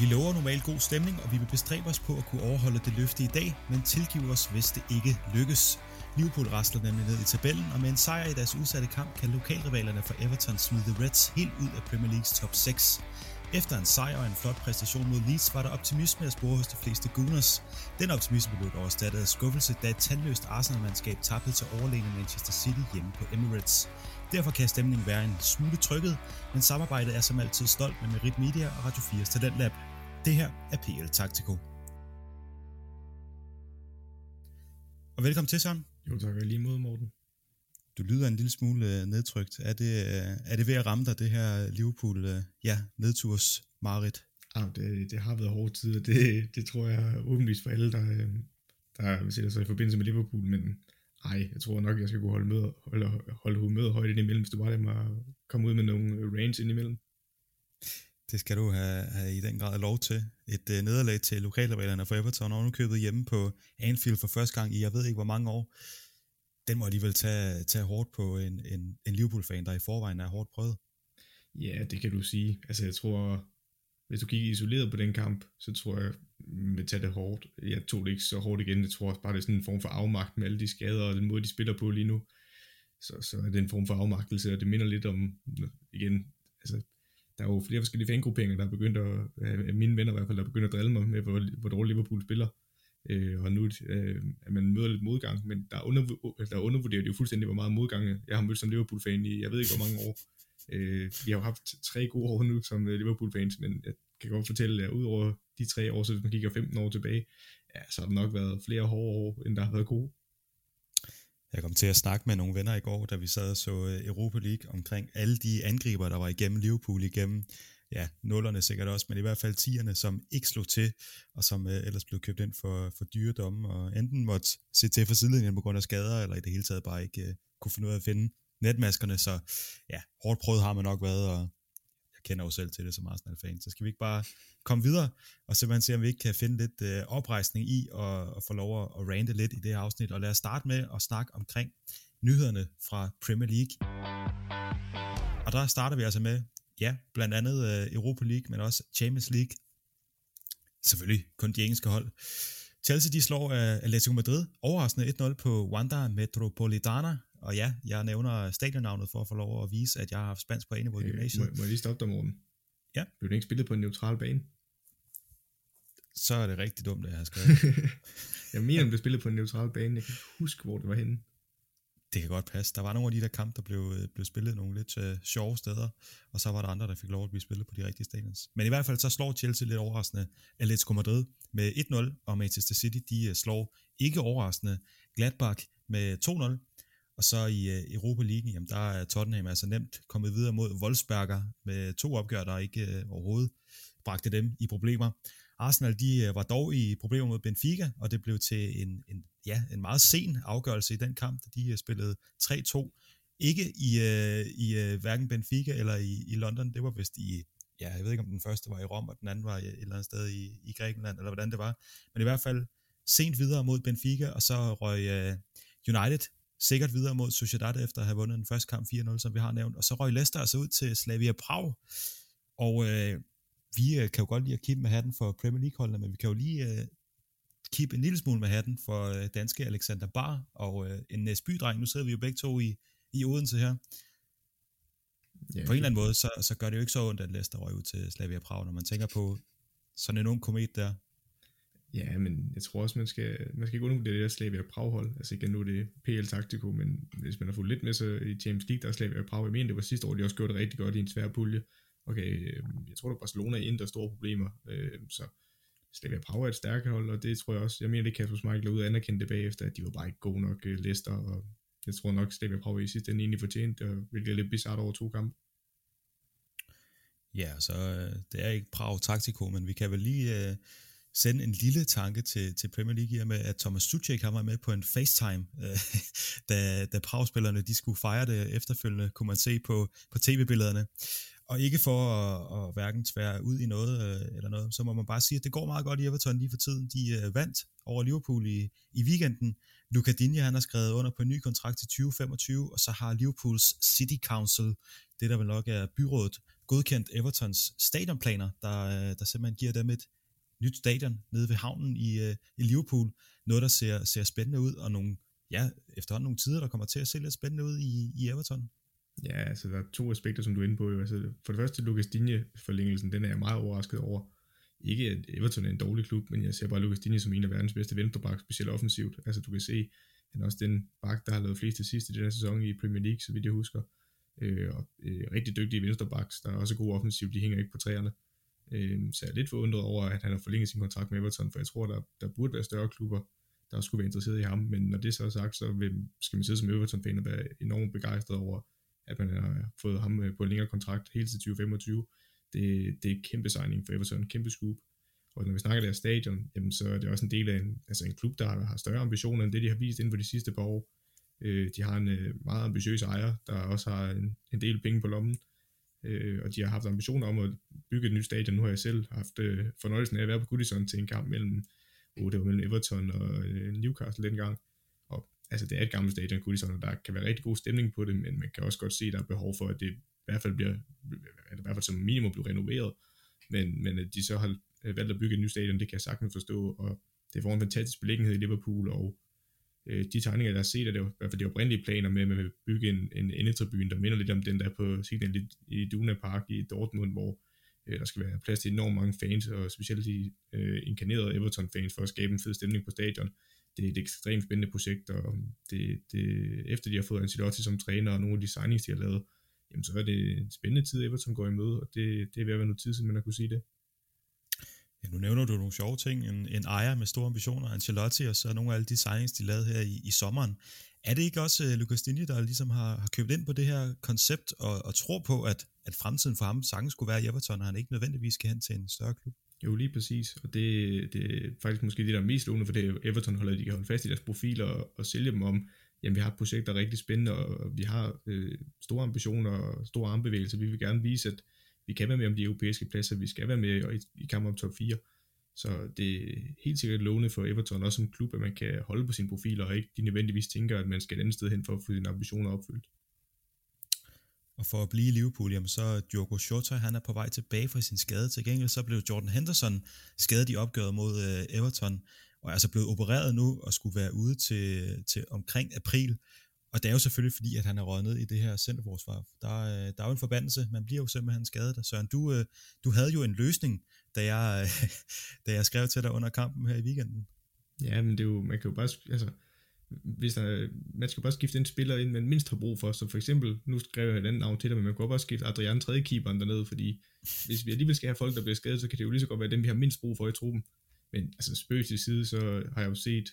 Vi lover normalt god stemning, og vi vil bestræbe os på at kunne overholde det løfte i dag, men tilgiv os, hvis det ikke lykkes. Liverpool rasler nemlig ned i tabellen, og med en sejr i deres udsatte kamp kan lokalrivalerne for Everton smide The Reds helt ud af Premier Leagues top 6. Efter en sejr og en flot præstation mod Leeds var der optimisme at spore hos de fleste Gunners. Den optimisme blev dog erstattet af skuffelse, da et tandløst Arsenal-mandskab tabte til overlegne Manchester City hjemme på Emirates. Derfor kan stemningen være en smule trykket, men samarbejdet er som altid stolt med Merit Media og Radio 4's Talentlab. Det her er PL Taktiko. Og velkommen til, Søren. Jo tak, lige mod Morten. Du lyder en lille smule øh, nedtrykt. Er det, øh, er det ved at ramme dig, det her Liverpool, øh, ja, nedturs Marit? Ah, det, det har været hårde tider. Det, det tror jeg åbenlyst for alle, der, der sætter sig i forbindelse med Liverpool, men ej, jeg tror nok, jeg skal kunne holde, med, holde, holde humøret højt indimellem, hvis du bare lader mig komme ud med nogle range indimellem. Det skal du have, have i den grad lov til. Et uh, nederlag til lokalrivalerne for Everton, og nu købet hjemme på Anfield for første gang i, jeg ved ikke hvor mange år. Den må alligevel tage, tage hårdt på en, en, en Liverpool-fan, der i forvejen er hårdt prøvet. Ja, det kan du sige. Altså jeg tror, hvis du kigger isoleret på den kamp, så tror jeg, vil tage det hårdt. Jeg tog det ikke så hårdt igen. Jeg tror også bare, det er sådan en form for afmagt med alle de skader og den måde, de spiller på lige nu. Så, så er det en form for afmagtelse, og det minder lidt om, igen, altså, der er jo flere forskellige fangrupperinger, der er begyndt at, øh, mine venner i hvert fald, der er begyndt at drille mig med, hvor, hvor dårligt Liverpool spiller. Øh, og nu øh, at man møder lidt modgang, men der, under, der undervurderer de jo fuldstændig, hvor meget modgang jeg har mødt som Liverpool-fan i, jeg ved ikke hvor mange år. Øh, vi har jo haft tre gode år nu som øh, Liverpool-fans, men jeg kan godt fortælle, at udover de tre år, så hvis man kigger 15 år tilbage, ja, så har der nok været flere hårde år, end der har været gode. Jeg kom til at snakke med nogle venner i går, da vi sad og så øh, Europa League omkring alle de angriber, der var igennem Liverpool igennem ja, nullerne sikkert også, men i hvert fald tierne, som ikke slog til, og som øh, ellers blev købt ind for, for dyre domme, og enten måtte se til for sidelinjen på grund af skader, eller i det hele taget bare ikke øh, kunne finde ud af at finde netmaskerne, så ja, hårdt prøvet har man nok været, og jeg kender jo selv til det som Arsenal-fan, så skal vi ikke bare komme videre, og simpelthen se, om vi ikke kan finde lidt øh, oprejsning i, og, og få lov at, at rante lidt i det her afsnit, og lad os starte med at snakke omkring nyhederne fra Premier League. Og der starter vi altså med, ja, blandt andet øh, Europa League, men også Champions League. Selvfølgelig kun de engelske hold. Chelsea de slår uh, Atletico Madrid overraskende 1-0 på Wanda Metropolitana, og ja, jeg nævner stadionnavnet for at få lov at vise, at jeg har haft spansk på Enevåd Gymnasiet. Må, må jeg lige stoppe dig, Morten? Ja. Blev du ikke spillet på en neutral bane? Så er det rigtig dumt, at jeg har skrevet. jeg mener, den blev spillet på en neutral bane. Jeg kan ikke huske, hvor det var henne. Det kan godt passe. Der var nogle af de der kampe, der blev, øh, blev spillet nogle lidt øh, sjove steder, og så var der andre, der fik lov at blive spillet på de rigtige stadions. Men i hvert fald så slår Chelsea lidt overraskende Atletico Madrid med 1-0, og Manchester City de øh, slår ikke overraskende Gladbach med 2-0. Og så i øh, Europa League, jamen der er Tottenham altså nemt kommet videre mod Wolfsberger med to opgør, der ikke øh, overhovedet bragte dem i problemer. Arsenal de øh, var dog i problemer mod Benfica, og det blev til en, en, ja, en meget sen afgørelse i den kamp, da de øh, spillede 3-2. Ikke i, øh, i øh, hverken Benfica eller i, i London, det var vist i, ja, jeg ved ikke om den første var i Rom, og den anden var øh, et eller andet sted i, i Grækenland, eller hvordan det var. Men i hvert fald sent videre mod Benfica, og så røg øh, United sikkert videre mod Sociedad efter at have vundet den første kamp 4-0, som vi har nævnt. Og så røg Leicester altså ud til Slavia Prag. Og øh, vi øh, kan jo godt lide at kigge med hatten for Premier League-holdene, men vi kan jo lige øh, kippe en lille smule med hatten for øh, danske Alexander Bar og øh, en Næsby-dreng. Nu sidder vi jo begge to i, i Odense her. Ja, på en eller anden måde, så, så gør det jo ikke så ondt, at Leicester røg ud til Slavia Prag, når man tænker på sådan en ung komet der. Ja, men jeg tror også, man skal, man skal ikke undervurdere det der Slavia Prag-hold. Altså igen, nu er det PL Taktiko, men hvis man har fået lidt med sig i James League, der er Slavia Prag. Jeg mener, det var sidste år, de også gjorde det rigtig godt i en svær pulje. Okay, øh, jeg tror, at Barcelona er der store problemer, øh, så Slavia Prag er et stærkt hold, og det tror jeg også, jeg mener, det Kasper Schmeichel ud og anerkendte det bagefter, at de var bare ikke gode nok øh, uh, lister, og jeg tror nok, Slavia Prag i sidste ende egentlig fortjente, og hvilket er lidt bizart over to kampe. Ja, så øh, det er ikke Prag Taktiko, men vi kan vel lige... Øh sende en lille tanke til, til Premier League her med, at Thomas Suchek har været med på en FaceTime, øh, da, da Prag-spillerne de skulle fejre det efterfølgende, kunne man se på, på tv-billederne. Og ikke for at, at hverken tvære ud i noget øh, eller noget, så må man bare sige, at det går meget godt i Everton lige for tiden. De øh, vandt over Liverpool i, i weekenden. Luca Digne, han har skrevet under på en ny kontrakt til 2025, og så har Liverpools City Council, det der vel nok er byrådet, godkendt Evertons stadionplaner, der, øh, der simpelthen giver dem et nyt stadion nede ved havnen i, øh, i Liverpool. Noget, der ser, ser spændende ud, og nogle, ja, efterhånden nogle tider, der kommer til at se lidt spændende ud i, i Everton. Ja, altså der er to aspekter, som du er inde på. Altså, for det første, Lucas Digne forlængelsen, den er jeg meget overrasket over. Ikke at Everton er en dårlig klub, men jeg ser bare Lucas Digne som en af verdens bedste venstreback, specielt offensivt. Altså du kan se, han er også den bak, der har lavet flest til sidst i den her sæson i Premier League, så vidt jeg husker. Øh, og øh, rigtig dygtige venstrebacks, der er også gode offensivt, de hænger ikke på træerne. Øh, så jeg er lidt forundret over, at han har forlænget sin kontrakt med Everton, for jeg tror, der, der burde være større klubber, der skulle være interesseret i ham. Men når det så er sagt, så vil, skal man sidde som Everton-fan og være enormt begejstret over, at man har fået ham øh, på en længere kontrakt helt til 2025. Det, det er kæmpe signing for Everton, en kæmpe scoop. Og når vi snakker deres stadion, jamen, så er det også en del af en, altså en klub, der har, har større ambitioner end det, de har vist inden for de sidste par år. Øh, de har en øh, meget ambitiøs ejer, der også har en, en del penge på lommen, øh, og de har haft ambitioner om at bygge et nyt stadion. Nu har jeg selv haft øh, fornøjelsen af at være på Goodison til en kamp mellem, oh, det var mellem Everton og øh, Newcastle dengang. Og altså, det er et gammelt stadion, Goodison, og der kan være rigtig god stemning på det, men man kan også godt se, at der er behov for, at det i hvert fald bliver, at i hvert fald som minimum bliver renoveret. Men, men at de så har øh, valgt at bygge et nyt stadion, det kan jeg sagtens forstå, og det får en fantastisk beliggenhed i Liverpool, og øh, de tegninger, der er set, er det jo, i hvert fald de oprindelige planer med, med at bygge en, en endetribune, der minder lidt om den der på Signal i Duna Park i Dortmund, hvor øh, der skal være plads til enormt mange fans, og specielt de øh, inkarnerede Everton-fans, for at skabe en fed stemning på stadion. Det er et ekstremt spændende projekt, og um, det, det, efter de har fået Ancelotti som træner, og nogle af de signings, de har lavet, jamen så er det en spændende tid, Everton går i møde, og det, det er ved at være noget tid, siden man har kunne sige det. Ja, nu nævner du nogle sjove ting. En, en ejer med store ambitioner, Ancelotti, og så nogle af alle de signings, de lavede her i, i sommeren. Er det ikke også uh, Lucas Dini, der ligesom har, har købt ind på det her koncept, og, og tror på, at, at fremtiden for ham sagtens skulle være i Everton, og han ikke nødvendigvis skal hen til en større klub? Jo, lige præcis. Og det, det er faktisk måske det, der er mest lovende for det, Everton holder, de kan holde fast i deres profiler og, og sælge dem om, jamen vi har et projekt, der er rigtig spændende, og vi har øh, store ambitioner og store armbevægelser. Vi vil gerne vise, at vi kan være med om de europæiske pladser, vi skal være med i, i kampen om top 4. Så det er helt sikkert lovende for Everton, også som klub, at man kan holde på sine profiler, og ikke de nødvendigvis tænker, at man skal et andet sted hen for at få sine ambitioner opfyldt. Og for at blive i Liverpool, jamen så Diogo Jota, han er på vej tilbage fra sin skade. Til gengæld så blev Jordan Henderson skadet i opgøret mod øh, Everton, og er altså blevet opereret nu og skulle være ude til, til omkring april. Og det er jo selvfølgelig fordi, at han er røget ned i det her centerforsvar. Der, øh, der er jo en forbandelse, man bliver jo simpelthen skadet. Søren, du, øh, du havde jo en løsning, da jeg, da jeg skrev til dig under kampen her i weekenden. Ja, men det er jo, man kan jo bare, altså, hvis der, man skal bare skifte en spiller ind, man mindst har brug for, så for eksempel, nu skrev jeg et andet navn til dig, men man kan bare skifte Adrian tredje keeperen dernede, fordi hvis vi alligevel skal have folk, der bliver skadet, så kan det jo lige så godt være dem, vi har mindst brug for i truppen. Men altså spøg til side, så har jeg jo set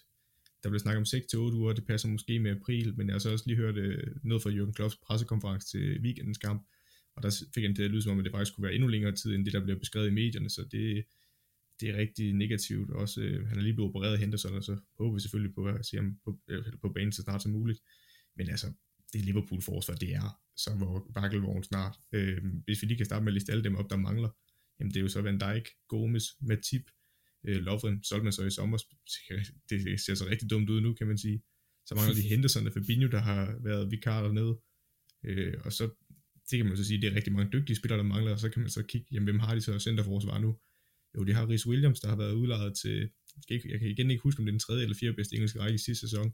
der blev snakket om 6-8 uger, det passer måske med april, men jeg har så også lige hørt øh, noget fra Jürgen Klopps pressekonference til weekendens kamp, og der fik han det at lyde som om, at det faktisk kunne være endnu længere tid, end det, der bliver beskrevet i medierne, så det, det er rigtig negativt. Også, øh, han er lige blevet opereret af Henderson, og så håber vi selvfølgelig på at se ham på, øh, på banen så snart som muligt. Men altså, det Liverpool-forsvar, det er så hvor bakkelvogn snart. Øh, hvis vi lige kan starte med at liste alle dem op, der mangler, jamen det er jo så Van Dijk, Gomes, Matip, Øh, Lovren solgte man så i sommer. Det ser så rigtig dumt ud nu, kan man sige. Så mangler de Henderson og Fabinho, der har været vikar dernede. Øh, og så, det kan man så sige, det er rigtig mange dygtige spillere, der mangler, og så kan man så kigge, jamen hvem har de så centerforsvar nu? Jo, de har Rhys Williams, der har været udlejet til, jeg kan igen ikke huske, om det er den tredje eller fjerde bedste engelske række i sidste sæson.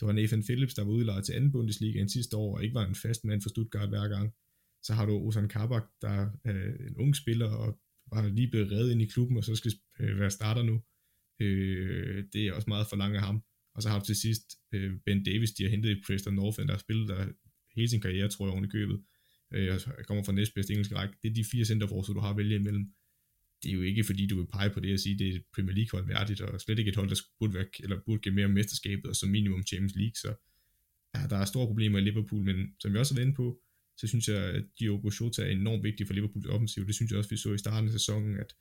Det var Nathan Phillips, der var udlejet til anden Bundesliga en sidste år, og ikke var en fast mand for Stuttgart hver gang. Så har du Ozan Kabak, der er en ung spiller, og var lige blevet reddet ind i klubben, og så skal øh, være starter nu. Øh, det er også meget for langt af ham. Og så har du til sidst øh, Ben Davis, de har hentet i Preston North End, der har spillet der hele sin karriere, tror jeg, oven i købet. Øh, og kommer fra næstbedste engelske række. Det er de fire centerforsvar, du har at vælge imellem. Det er jo ikke fordi, du vil pege på det og sige, det er et Premier League hold værdigt, og slet ikke et hold, der burde, være, eller burde give mere om mesterskabet, og som minimum Champions League. Så ja, der er store problemer i Liverpool, men som vi også har været inde på, så synes jeg, at Diogo Jota er enormt vigtig for Liverpools offensiv. Det synes jeg også, vi så i starten af sæsonen, at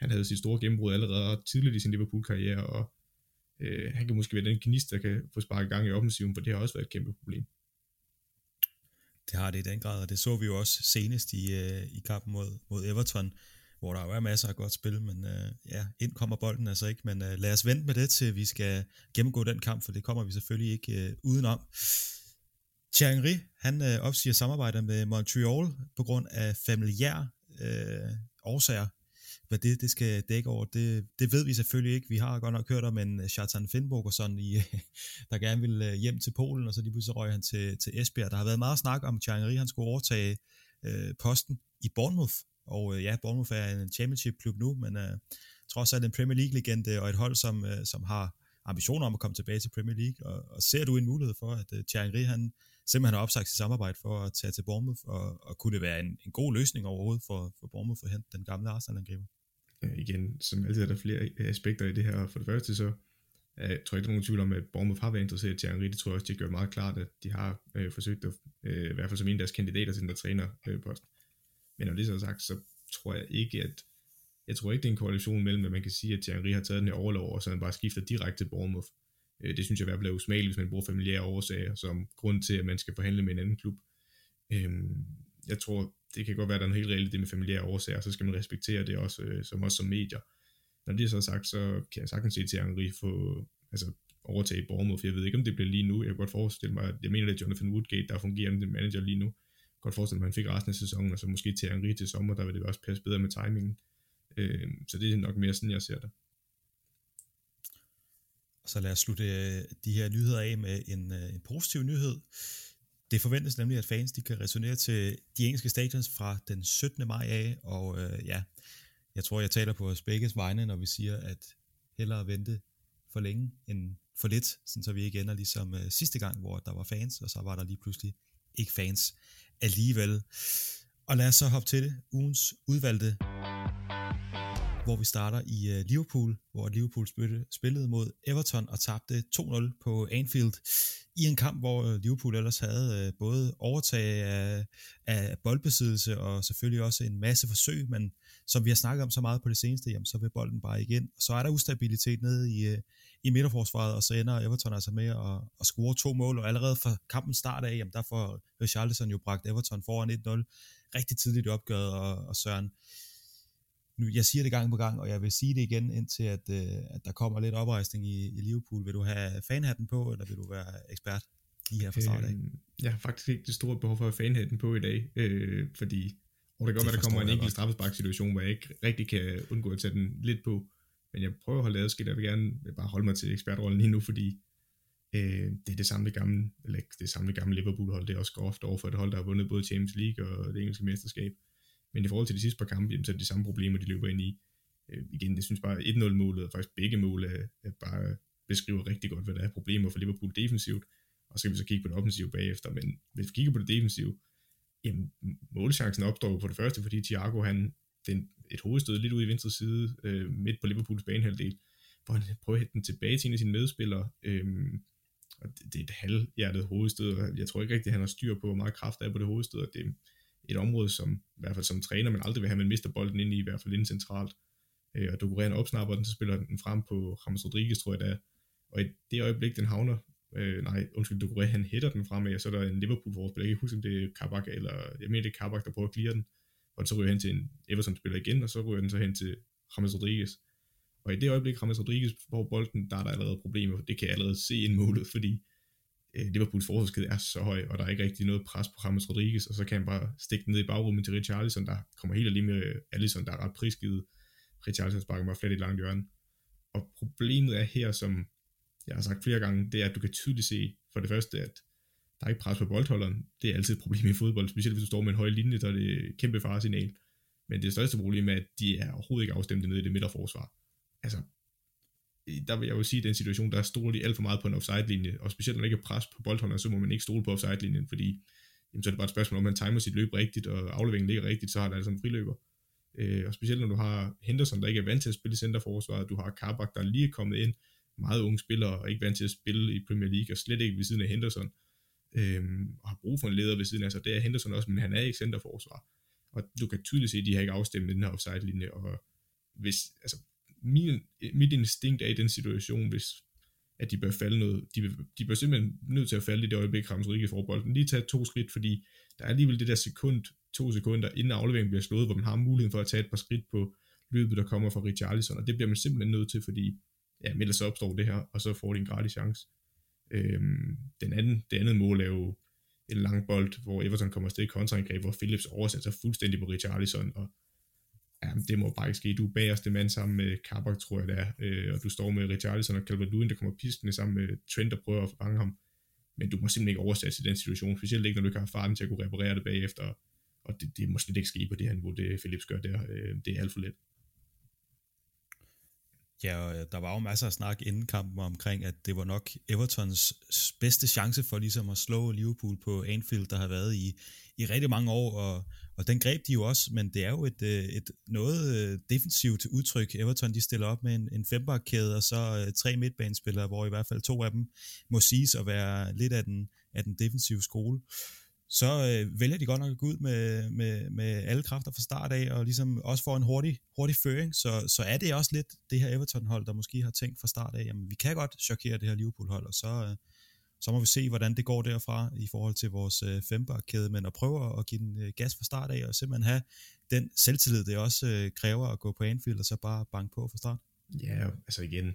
han havde sit store gennembrud allerede tidligt i sin Liverpool-karriere, og øh, han kan måske være den gnist, der kan få sparket gang i offensiven, for det har også været et kæmpe problem. Det har det i den grad, og det så vi jo også senest i, øh, i kampen mod, mod Everton, hvor der jo er masser af godt spil, men øh, ja, ind kommer bolden altså ikke, men øh, lad os vente med det til vi skal gennemgå den kamp, for det kommer vi selvfølgelig ikke øh, udenom. Thierry, han øh, opsiger samarbejder med Montreal på grund af familiær øh, årsager. Hvad det, det skal dække over, det, det ved vi selvfølgelig ikke. Vi har godt nok hørt om en øh, Chartan Finnbog og sådan, i, der gerne vil øh, hjem til Polen, og så lige pludselig røg han til, til Esbjerg. Der har været meget snak om, at Thierry han skulle overtage øh, posten i Bournemouth, og øh, ja, Bournemouth er en championship-klub nu, men øh, trods alt en Premier League-legende og et hold, som, øh, som har ambitioner om at komme tilbage til Premier League. Og, og ser du en mulighed for, at øh, Thierry han simpelthen har opsagt sit samarbejde for at tage til Bournemouth, og, og kunne det være en, en god løsning overhovedet for, for Bournemouth for at hente den gamle Arsenal-angriber? Ja, igen, som altid er der flere øh, aspekter i det her. For det første så øh, jeg tror ikke, der er nogen tvivl om, at Bournemouth har været interesseret i Thierry. Det tror jeg også, de gør meget klart, at de har øh, forsøgt at, øh, i hvert fald som en af deres kandidater til den der trænerpost. Øh, Men når det så er sagt, så tror jeg ikke, at jeg tror ikke, det er en koalition mellem, at man kan sige, at Thierry har taget den her overlov, og så han bare skifter direkte til Bournemouth. Øh, det synes jeg i hvert fald er usmageligt, hvis man bruger familiære årsager som grund til, at man skal forhandle med en anden klub. Øh, jeg tror, det kan godt være, at der er noget helt reelt det med familiære årsager, så skal man respektere det også, øh, som også som medier. Når det er så sagt, så kan jeg sagtens se Henri få altså, overtage Bournemouth. Jeg ved ikke, om det bliver lige nu. Jeg kan godt forestille mig, at jeg mener, det er Jonathan Woodgate, der fungerer som manager lige nu godt forestille mig, at han fik resten af sæsonen, og så måske til Henri til sommer, der vil det også passe bedre med timingen. Øh, så det er nok mere sådan, jeg ser det. Og så lad os slutte øh, de her nyheder af med en, øh, en positiv nyhed. Det forventes nemlig, at fans de kan returnere til de engelske stadions fra den 17. maj af, og øh, ja, jeg tror, jeg taler på os begges vegne, når vi siger, at hellere vente for længe end for lidt, sådan så vi ikke ender ligesom øh, sidste gang, hvor der var fans, og så var der lige pludselig ikke fans alligevel. Og lad os så hoppe til det. Ugens udvalgte, hvor vi starter i øh, Liverpool, hvor Liverpool spillede, mod Everton og tabte 2-0 på Anfield i en kamp, hvor øh, Liverpool ellers havde øh, både overtag af, af boldbesiddelse og selvfølgelig også en masse forsøg, men som vi har snakket om så meget på det seneste, jamen, så vil bolden bare igen. Og så er der ustabilitet nede i, i midterforsvaret, og så ender Everton altså med at, at score to mål, og allerede fra kampens start af, jamen der får Richarlison jo bragt Everton foran 1-0 rigtig tidligt i opgøret, og, og Søren, nu, jeg siger det gang på gang, og jeg vil sige det igen, indtil at, øh, at der kommer lidt oprejsning i, i Liverpool. Vil du have fanhatten på, eller vil du være ekspert lige her fra start af? Øh, jeg har faktisk ikke det store behov for at have fanhatten på i dag, øh, fordi og det kan godt være, der kommer en enkelt straffespark-situation, hvor jeg ikke rigtig kan undgå at tage den lidt på. Men jeg prøver at holde adskilt, jeg vil gerne bare holde mig til ekspertrollen lige nu, fordi øh, det er det samme gamle, eller det samme gamle Liverpool-hold, det er også ofte over for et hold, der har vundet både Champions League og det engelske mesterskab. Men i forhold til de sidste par kampe, jamen, så er det de samme problemer, de løber ind i. Øh, igen, jeg synes bare, 1-0-målet, og faktisk begge mål, er, er bare beskriver rigtig godt, hvad der er problemer for Liverpool defensivt, og så kan vi så kigge på det offensive bagefter, men hvis vi kigger på det defensive, jamen, målchancen opstår på det første, fordi Thiago, han, den, et hovedstød lidt ud i venstre side, øh, midt på Liverpools banehalvdel, hvor han prøver at hætte den tilbage til en af sine medspillere, øh, og det, det er et halvhjertet hovedstød, og jeg tror ikke rigtig, han har styr på, hvor meget kraft der er på det hovedstød, og det et område, som i hvert fald som træner, man aldrig vil have, man mister bolden ind i, i hvert fald inden centralt. Øh, og Duguren opsnapper den, så spiller den frem på Ramos Rodriguez, tror jeg det er. Og i det øjeblik, den havner, øh, nej, undskyld, Duguren, han hætter den frem, og så er der en Liverpool-forspiller, jeg kan ikke huske, om det er Kabak, eller jeg mener, det er Kabak, der prøver at clear den, og så ryger han til en Everton-spiller igen, og så ryger den så hen til Ramos Rodriguez. Og i det øjeblik, Ramos Rodriguez får bolden, der er der allerede problemer. Det kan jeg allerede se en målet, fordi øh, Liverpools forsvarskæde er så høj, og der er ikke rigtig noget pres på Ramos Rodriguez, og så kan han bare stikke den ned i bagrummet til Richarlison, der kommer helt alene med øh, Allison, der er ret prisgivet. Richarlison sparker mig flat i et langt hjørne. Og problemet er her, som jeg har sagt flere gange, det er, at du kan tydeligt se for det første, at der er ikke pres på boldholderen. Det er altid et problem i fodbold, specielt hvis du står med en høj linje, der er det kæmpe faresignal. Men det største problem er, at de er overhovedet ikke afstemte ned i det midterforsvar. Altså, der vil jeg jo sige, at den situation, der stoler de alt for meget på en offside-linje, og specielt når der ikke er pres på boldholderen, så må man ikke stole på offside-linjen, fordi jamen, så er det bare et spørgsmål, om man timer sit løb rigtigt, og afleveringen ligger rigtigt, så har der altså en friløber. Øh, og specielt når du har Henderson, der ikke er vant til at spille i centerforsvaret, du har Kabak, der lige er kommet ind, meget unge spillere, og ikke vant til at spille i Premier League, og slet ikke ved siden af Henderson, øh, og har brug for en leder ved siden af sig. Det er Henderson også, men han er ikke centerforsvar. Og du kan tydeligt se, at de har ikke afstemt den her offside-linje, og hvis, altså, min, mit instinkt er i den situation, hvis at de bør falde noget, de, de bør simpelthen nødt til at falde i det øjeblik, Rams Rikke får bolden. Lige tage to skridt, fordi der er alligevel det der sekund, to sekunder, inden afleveringen bliver slået, hvor man har muligheden for at tage et par skridt på løbet, der kommer fra Richarlison, og det bliver man simpelthen nødt til, fordi ja, ellers så opstår det her, og så får de en gratis chance. Øhm, den anden, det andet mål er jo en lang bold, hvor Everton kommer afsted i kontraangreb, hvor Phillips oversætter sig fuldstændig på Richarlison, og ja, det må bare ikke ske. Du er bagerste mand sammen med Kabak, tror jeg det er, øh, og du står med Richarlison og Calvert-Lewin, der kommer pistende sammen med Trent, der prøver at fange ham. Men du må simpelthen ikke oversætte i den situation, specielt ikke, når du ikke har farten til at kunne reparere det bagefter, og det, det må slet ikke ske på det her niveau, det Philips gør der. Øh, det er alt for let. Ja, øh, der var jo masser af snak inden kampen omkring, at det var nok Evertons bedste chance for ligesom at slå Liverpool på Anfield, der har været i, i rigtig mange år, og, og den greb de jo også, men det er jo et, øh, et noget øh, defensivt udtryk. Everton de stiller op med en, en fembakkæde, og så tre midtbanespillere, hvor i hvert fald to af dem må siges at være lidt af den, af den defensive skole. Øh, så øh, vælger de godt nok at gå ud med, med, med alle kræfter fra start af, og ligesom også får en hurtig, hurtig føring, så, så er det også lidt det her Everton-hold, der måske har tænkt fra start af, jamen vi kan godt chokere det her Liverpool-hold, og så, øh, så må vi se, hvordan det går derfra i forhold til vores øh, fembarkæde, men at prøve at give den øh, gas fra start af, og simpelthen have den selvtillid, det også øh, kræver at gå på Anfield, og så bare banke på fra start. Ja, altså igen,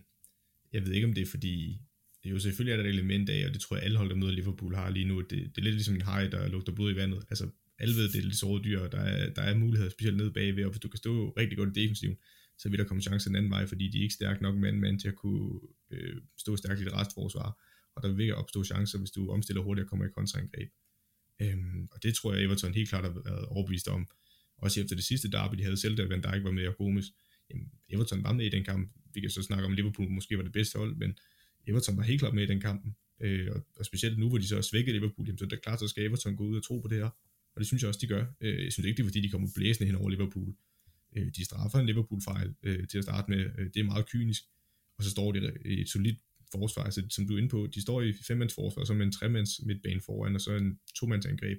jeg ved ikke, om det er fordi, det er jo selvfølgelig er der et element af, og det tror jeg alle hold, der møder Liverpool har lige nu, det, det er lidt ligesom en haj, der lugter blod i vandet. Altså, alle ved, det er lidt sårede dyr, der er, der er muligheder, specielt nede bagved, og hvis du kan stå rigtig godt i defensiven, så vil der komme chancer den anden vej, fordi de er ikke stærke nok mand mand til at kunne øh, stå stærkt i det restforsvar, og der vil opstå chancer, hvis du omstiller hurtigt og kommer i kontraangreb. Øhm, og det tror jeg, Everton helt klart har været overbevist om. Også efter det sidste derby, de havde selv, da Van Dijk var med og Gomes. Jamen, Everton var med i den kamp. Vi kan så snakke om, Liverpool måske var det bedste hold, men Everton var helt klart med i den kampen, øh, og, og specielt nu, hvor de så er svækket Liverpool, jamen, så er det klart, så skal Everton gå ud og tro på det her, og det synes jeg også, de gør. Øh, jeg synes ikke, det er fordi, de kommer blæsende hen over Liverpool. Øh, de straffer en Liverpool-fejl øh, til at starte med, øh, det er meget kynisk, og så står de i et solidt forsvar, altså, som du er inde på, de står i femmands forsvar, så med en tremands midtbane foran, og så en tomandsangreb,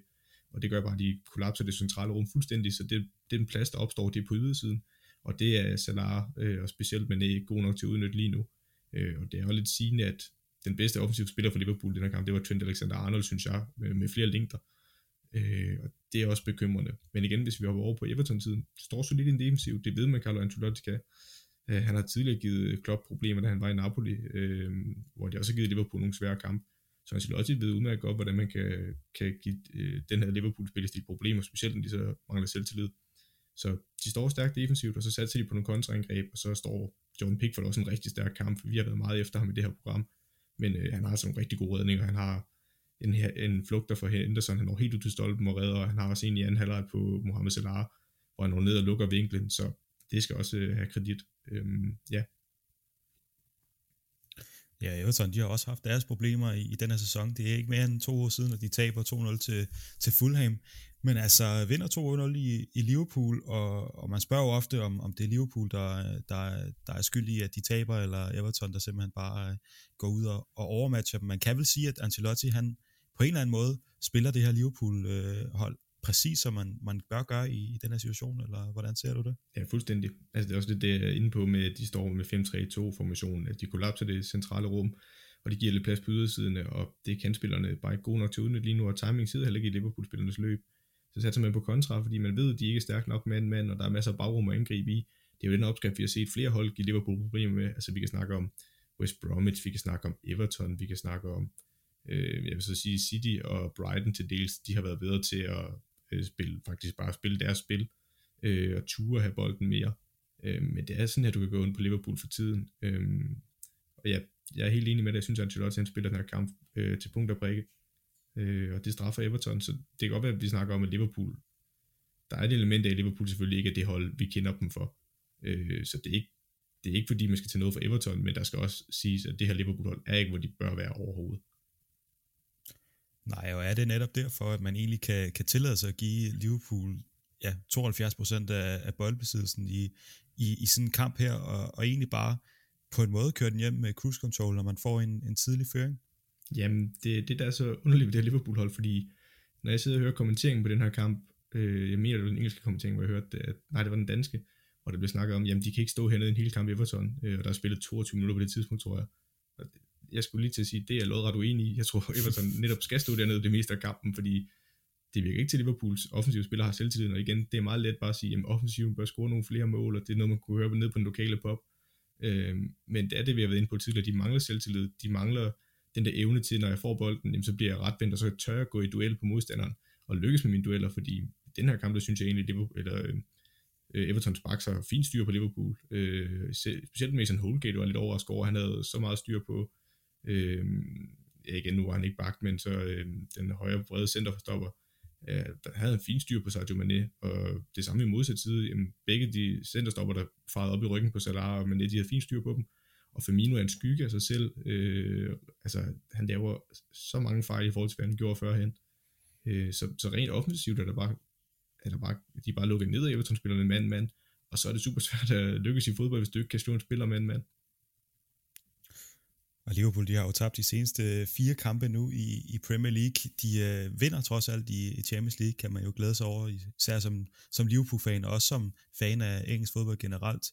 og det gør bare, at de kollapser det centrale rum fuldstændig, så det, den plads, der opstår, det er på ydersiden, og det er Salah, øh, og specielt Mané, ikke god nok til at udnytte lige nu. Øh, og det er jo lidt sigende, at den bedste offensive spiller for Liverpool i den her kamp, det var Trent Alexander-Arnold, synes jeg, med, med flere længder. Øh, og det er også bekymrende. Men igen, hvis vi hopper over på Everton-tiden, står så lidt i en defensiv, det ved man, Carlo Ancelotti kan. Øh, han har tidligere givet Klopp problemer, da han var i Napoli, øh, hvor de også har givet Liverpool nogle svære kampe. Så Ancelotti ved udmærket godt, hvordan man kan, kan give øh, den her Liverpool-spillestil problemer, specielt når de så mangler selvtillid. Så de står stærkt defensivt, og så satser de på nogle kontraangreb, og så står John Pickford også en rigtig stærk kamp. Vi har været meget efter ham i det her program, men øh, han har altså nogle rigtig gode redninger. Han har en, en flugter for Henderson, han når helt ud til stolpen og redder, og han har også en i anden halvleg på Mohamed Salah, hvor han når ned og lukker vinklen, så det skal også øh, have kredit. Øhm, ja, Ja, Everton, de har også haft deres problemer i, i den her sæson. Det er ikke mere end to år siden, at de taber 2-0 til, til Fulham. Men altså, vinder 2-0 i, i Liverpool, og, og man spørger jo ofte, om, om det er Liverpool, der, der, der er skyld i, at de taber, eller Everton, der simpelthen bare øh, går ud og, og overmatcher dem. Man kan vel sige, at Ancelotti, han på en eller anden måde spiller det her Liverpool-hold øh, præcis som man, man bør gøre i, i den her situation, eller hvordan ser du det? Ja, fuldstændig. Altså det er også det, det er inde på med, de står med 5-3-2-formationen, at de kollapser det centrale rum, og de giver lidt plads på ydersiderne, og det kan spillerne bare ikke gode nok til at udnytte lige nu, og timing sidder heller ikke i Liverpool-spillernes løb. Så satser man på kontra, fordi man ved, at de ikke er stærke nok mand mand, og der er masser af bagrum at angribe i. Det er jo den opskrift, vi har set flere hold give Liverpool problemer med. Altså vi kan snakke om West Bromwich, vi kan snakke om Everton, vi kan snakke om, øh, jeg vil så sige City og Brighton til dels, de har været bedre til at øh, spille, faktisk bare spille deres spil, øh, og ture have bolden mere. Øh, men det er sådan at du kan gå ind på Liverpool for tiden. Øh, og ja, jeg er helt enig med det. Jeg synes, at Ancelotti han spiller den her kamp øh, til punkt og prikke. Øh, og det straffer Everton, så det kan godt være, at vi snakker om, at Liverpool, der er et element af, at Liverpool selvfølgelig ikke er det hold, vi kender dem for. Øh, så det er, ikke, det er ikke fordi, man skal tage noget for Everton, men der skal også siges, at det her Liverpool-hold er ikke, hvor de bør være overhovedet. Nej, og er det netop derfor, at man egentlig kan, kan tillade sig at give Liverpool ja, 72% af, af boldbesiddelsen i, i, i sådan en kamp her, og, og egentlig bare på en måde køre den hjem med cruise control, når man får en, en tidlig føring? Jamen, det, det der er så underligt ved det her Liverpool-hold, fordi når jeg sidder og hører kommenteringen på den her kamp, øh, jeg mener, det var den engelske kommentering, hvor jeg hørte at, nej, det var den danske, hvor der blev snakket om, jamen de kan ikke stå hernede en hel kamp i Everton, øh, og der er spillet 22 minutter på det tidspunkt, tror jeg. Jeg skulle lige til at sige, det er jeg lodret uenig i. Jeg tror, Everton netop skal stå dernede det meste af kampen, fordi det virker ikke til Liverpools offensive spillere har selvtillid, og igen, det er meget let bare at sige, at offensiven bør score nogle flere mål, og det er noget, man kunne høre ned på den lokale pop. Øh, men det er det, vi har været inde på tidligere, de mangler selvtillid, de mangler den der evne til, når jeg får bolden, jamen, så bliver jeg retvendt, og så tør jeg gå i duel på modstanderen, og lykkes med mine dueller, fordi den her kamp, der synes jeg egentlig, Liverpool, eller, øh, sparker baks har fint styr på Liverpool. Øh, specielt Mason Holgate var lidt overrasket over, han havde så meget styr på, øh, igen, nu var han ikke bagt, men så øh, den højre brede centerforstopper, øh, der havde en fin styr på Sadio Mané, og det samme i modsat side, jamen, begge de centerstopper, der farede op i ryggen på Salah og Mané, de havde fin styr på dem, og Firmino er en skygge af sig selv, øh, altså han laver så mange fejl i forhold til, hvad han gjorde førhen, øh, så, så rent offensivt er der bare, er der bare, de er bare lukket ned af Everton-spillerne mand-mand, og så er det super svært at lykkes i fodbold, hvis du ikke kan slå en spiller mand-mand. Og Liverpool, de har jo tabt de seneste øh, fire kampe nu i, i Premier League. De øh, vinder trods alt i, i Champions League, kan man jo glæde sig over, især som, som Liverpool-fan, og også som fan af engelsk fodbold generelt.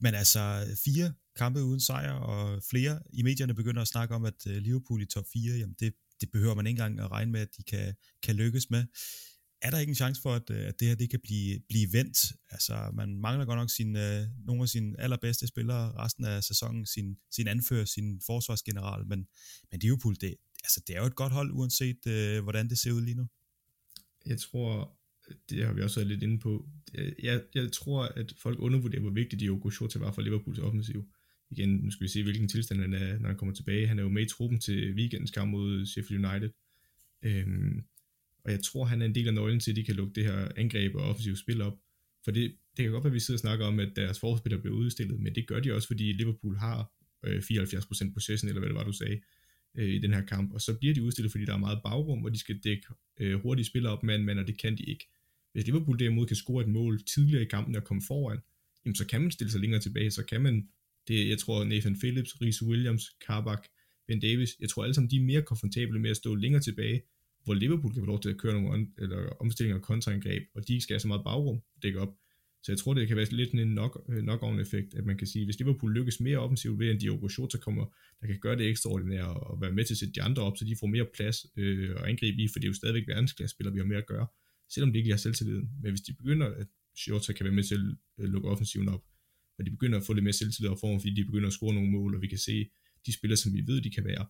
Men altså fire kampe uden sejr, og flere i medierne begynder at snakke om, at øh, Liverpool i top 4, jamen det, det behøver man ikke engang at regne med, at de kan, kan lykkes med er der ikke en chance for, at, øh, at det her det kan blive, blive vendt? Altså, man mangler godt nok sin, øh, nogle af sine allerbedste spillere resten af sæsonen, sin, sin anfører, sin forsvarsgeneral, men, men Liverpool, det, altså, det er jo et godt hold, uanset øh, hvordan det ser ud lige nu. Jeg tror, det har vi også været lidt inde på, øh, jeg, jeg tror, at folk undervurderer, hvor vigtigt Diogo Jota var for Liverpools offensiv. Igen, nu skal vi se, hvilken tilstand han er, når han kommer tilbage. Han er jo med i truppen til weekendens kamp mod Sheffield United. Øhm, og jeg tror, han er en del af nøglen til, at de kan lukke det her angreb og offensiv spil op. For det, det kan godt være, at vi sidder og snakker om, at deres forspillere bliver udstillet, men det gør de også, fordi Liverpool har øh, 74% possession, eller hvad det var, du sagde, øh, i den her kamp. Og så bliver de udstillet, fordi der er meget bagrum, og de skal dække øh, hurtige spillere op mand, mand, og det kan de ikke. Hvis Liverpool derimod kan score et mål tidligere i kampen og komme foran, jamen så kan man stille sig længere tilbage, så kan man, det, jeg tror Nathan Phillips, Rhys Williams, Kabak, Ben Davis, jeg tror alle sammen, de er mere komfortable med at stå længere tilbage, hvor Liverpool kan få lov til at køre nogle on, eller omstillinger og kontraangreb, og de ikke skal have så meget bagrum dække op. Så jeg tror, det kan være lidt en nok øh, on effekt, at man kan sige, hvis Liverpool lykkes mere offensivt ved, at Diogo Jota kommer, der kan gøre det ekstraordinært og være med til at sætte de andre op, så de får mere plads øh, og angribe i, for det er jo stadigvæk verdensklassespillere, vi har mere at gøre, selvom de ikke har selvtilliden. Men hvis de begynder, at Jota kan være med til at lukke offensiven op, og de begynder at få lidt mere selvtillid og form, fordi de begynder at score nogle mål, og vi kan se de spillere, som vi ved, de kan være,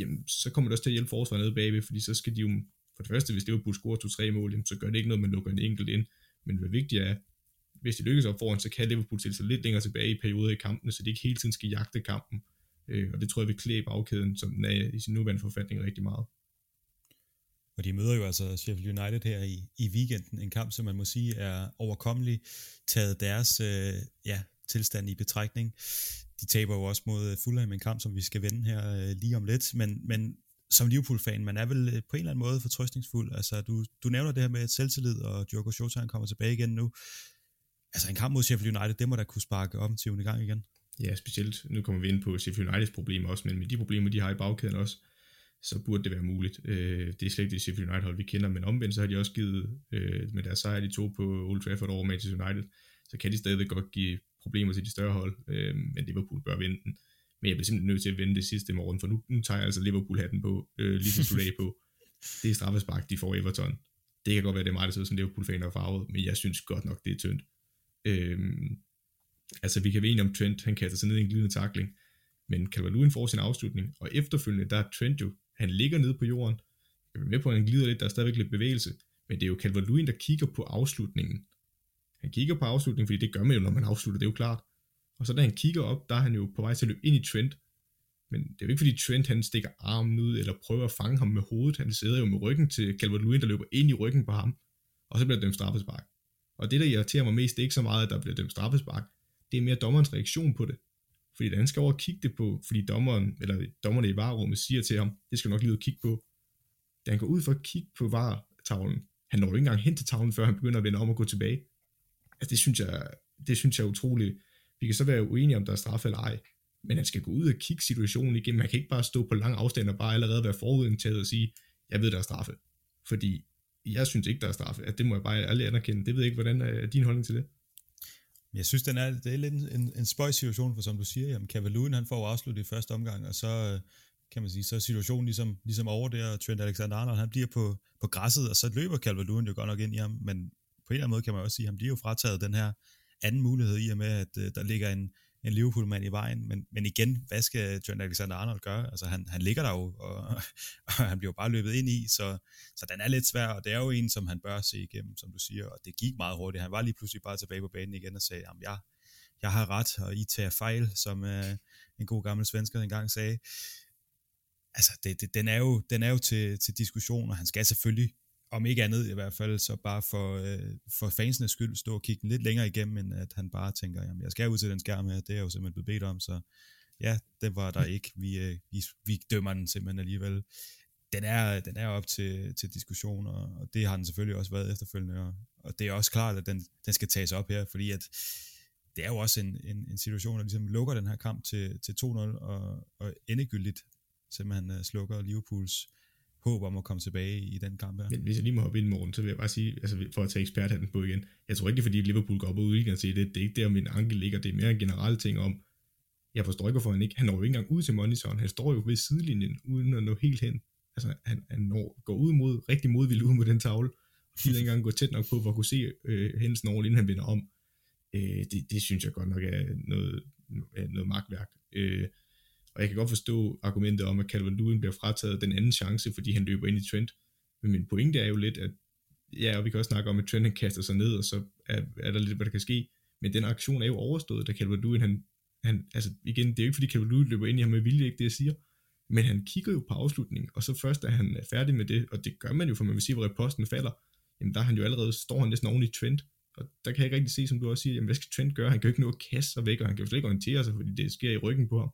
jamen, så kommer det også til at hjælpe forsvaret nede bagved, fordi så skal de jo, for det første, hvis Liverpool scorer to-tre mål, jamen, så gør det ikke noget, man lukker en enkelt ind. Men hvad vigtigt er, hvis de lykkes op foran, så kan Liverpool stille sig lidt længere tilbage i perioder i kampene, så de ikke hele tiden skal jagte kampen. Øh, og det tror jeg vil klæbe bagkæden, som den er i sin nuværende forfatning rigtig meget. Og de møder jo altså Sheffield United her i, i weekenden, en kamp, som man må sige er overkommelig, taget deres øh, ja, tilstand i betragtning de taber jo også mod øh, Fulham en kamp, som vi skal vende her øh, lige om lidt, men, men som Liverpool-fan, man er vel øh, på en eller anden måde fortrøstningsfuld. Altså, du, du nævner det her med selvtillid, og Diogo Jota kommer tilbage igen nu. Altså, en kamp mod Sheffield United, det må da kunne sparke offensiven i gang igen. Ja, specielt. Nu kommer vi ind på Sheffield Uniteds problemer også, men med de problemer, de har i bagkæden også, så burde det være muligt. Øh, det er slet ikke det Sheffield United hold, vi kender, men omvendt så har de også givet, øh, med deres sejr, de to på Old Trafford over Manchester United, så kan de stadig godt give problemer til de større hold, øh, men Liverpool bør vinde den. Men jeg bliver simpelthen nødt til at vinde det sidste morgen, for nu, nu tager jeg altså Liverpool-hatten på, øh, ligesom du på. Det er straffespark, de får Everton. Det kan godt være, det er mig, der sidder som Liverpool-fan og farvet, men jeg synes godt nok, det er tyndt. Øh, altså, vi kan være enige om Trent, han kaster sig ned i en glidende takling, men Calvert-Lewin får sin afslutning, og efterfølgende, der er Trent jo, han ligger nede på jorden, jeg er med på, at han glider lidt, der er stadigvæk lidt bevægelse, men det er jo Calvert-Lewin, der kigger på afslutningen, han kigger på afslutningen, fordi det gør man jo, når man afslutter, det er jo klart. Og så da han kigger op, der er han jo på vej til at løbe ind i Trent. Men det er jo ikke fordi Trent han stikker armen ud, eller prøver at fange ham med hovedet. Han sidder jo med ryggen til Calvert-Lewin, der løber ind i ryggen på ham. Og så bliver det dømt straffespark. Og det, der irriterer mig mest, det er ikke så meget, at der bliver dømt straffespark. Det er mere dommerens reaktion på det. Fordi han skal over og kigge det på, fordi dommeren, eller dommerne i varerummet siger til ham, det skal du nok lige ud og kigge på. Da han går ud for at kigge på var-tavlen, han når jo ikke engang hen til tavlen, før han begynder at vende om og gå tilbage. Altså det synes jeg, det synes jeg er utroligt. Vi kan så være uenige om, der er straf eller ej, men han skal gå ud og kigge situationen igen. Man kan ikke bare stå på lang afstand og bare allerede være forudindtaget og sige, jeg ved, der er straffe. Fordi jeg synes ikke, der er straffe. At det må jeg bare ærligt anerkende. Det ved jeg ikke, hvordan er din holdning til det? Jeg synes, den er, det er lidt en, en spøj situation, for som du siger, jamen Cavaloon, han får afsluttet i første omgang, og så øh, kan man sige, så er situationen ligesom, ligesom over der, og Trent Alexander-Arnold, han bliver på, på græsset, og så løber Calvert-Lewin jo godt nok ind i ham, men på en eller anden måde kan man også sige, at han bliver jo frataget den her anden mulighed i og med, at øh, der ligger en, en Liverpool-mand i vejen, men, men igen, hvad skal Trent Alexander-Arnold gøre? Altså, han, han ligger der jo, og, og han bliver bare løbet ind i, så, så den er lidt svær, og det er jo en, som han bør se igennem, som du siger, og det gik meget hurtigt. Han var lige pludselig bare tilbage på banen igen og sagde, jamen, jeg, jeg har ret, og I tager fejl, som øh, en god gammel svensker engang sagde altså, det, det, den, er jo, den er jo til, til diskussion, og han skal selvfølgelig, om ikke andet i hvert fald, så bare for, øh, for fansenes skyld, stå og kigge den lidt længere igennem, end at han bare tænker, jamen jeg skal ud til den skærm her, det er jo simpelthen blevet bedt om, så ja, det var der ikke. Vi, øh, vi, vi dømmer den simpelthen alligevel. Den er, den er op til, til diskussion, og, og det har den selvfølgelig også været efterfølgende, og, og det er også klart, at den, den skal tages op her, fordi at det er jo også en, en, en situation, der ligesom lukker den her kamp til, til 2-0, og, og endegyldigt simpelthen øh, slukker Liverpools håb om at komme tilbage i den kamp her. Men hvis jeg lige må hoppe ind i morgen, så vil jeg bare sige, altså for at tage eksperthatten på igen, jeg tror ikke, det er fordi Liverpool går op og ud sig det, det er ikke der, min ankel ligger, det er mere en generel ting om, jeg forstår ikke, hvorfor han ikke, han når jo ikke engang ud til monitoren, han står jo ved sidelinjen, uden at nå helt hen, altså han, han når, går ud mod, rigtig modvildt ud mod den tavle, og ikke engang gå tæt nok på, for at kunne se øh, hændelsen over, inden han vender om. Øh, det, det synes jeg godt nok er noget, noget magtværk. Øh, og jeg kan godt forstå argumentet om, at Calvin Lewin bliver frataget den anden chance, fordi han løber ind i Trent. Men min pointe er jo lidt, at ja, og vi kan også snakke om, at Trent han kaster sig ned, og så er, er der lidt, hvad der kan ske. Men den aktion er jo overstået, da Calvin Lewin, han, han, altså igen, det er jo ikke fordi Calvin Lewin løber ind i ham med vilje, ikke det jeg siger. Men han kigger jo på afslutningen, og så først, da han er færdig med det, og det gør man jo, for man vil sige, hvor posten falder, jamen der er han jo allerede, står han næsten oven i Trent, og der kan jeg ikke rigtig se, som du også siger, jamen hvad skal Trent gøre? Han kan jo ikke nå at kaste sig væk, og han kan jo slet ikke orientere sig, fordi det sker i ryggen på ham.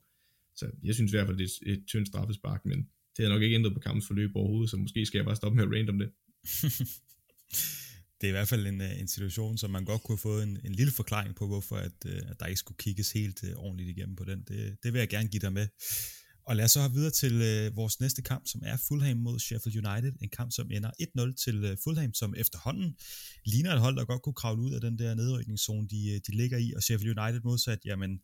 Så jeg synes i hvert fald, det er et tyndt straffespark, men det har nok ikke ændret på kampens forløb overhovedet, så måske skal jeg bare stoppe med at rant om det. det er i hvert fald en, øh, en situation, som man godt kunne have fået en, en lille forklaring på, hvorfor at, øh, at der ikke skulle kigges helt uh, ordentligt igennem på den. Det, det vil jeg gerne give dig med. Og lad os så have videre til uh, vores næste kamp, som er Fulham mod Sheffield United. En kamp, som ender 1-0 til uh, Fulham, som efterhånden ligner et hold, der godt kunne kravle ud af den der nedrykningszone, de, de ligger i. Og Sheffield United modsat, jamen,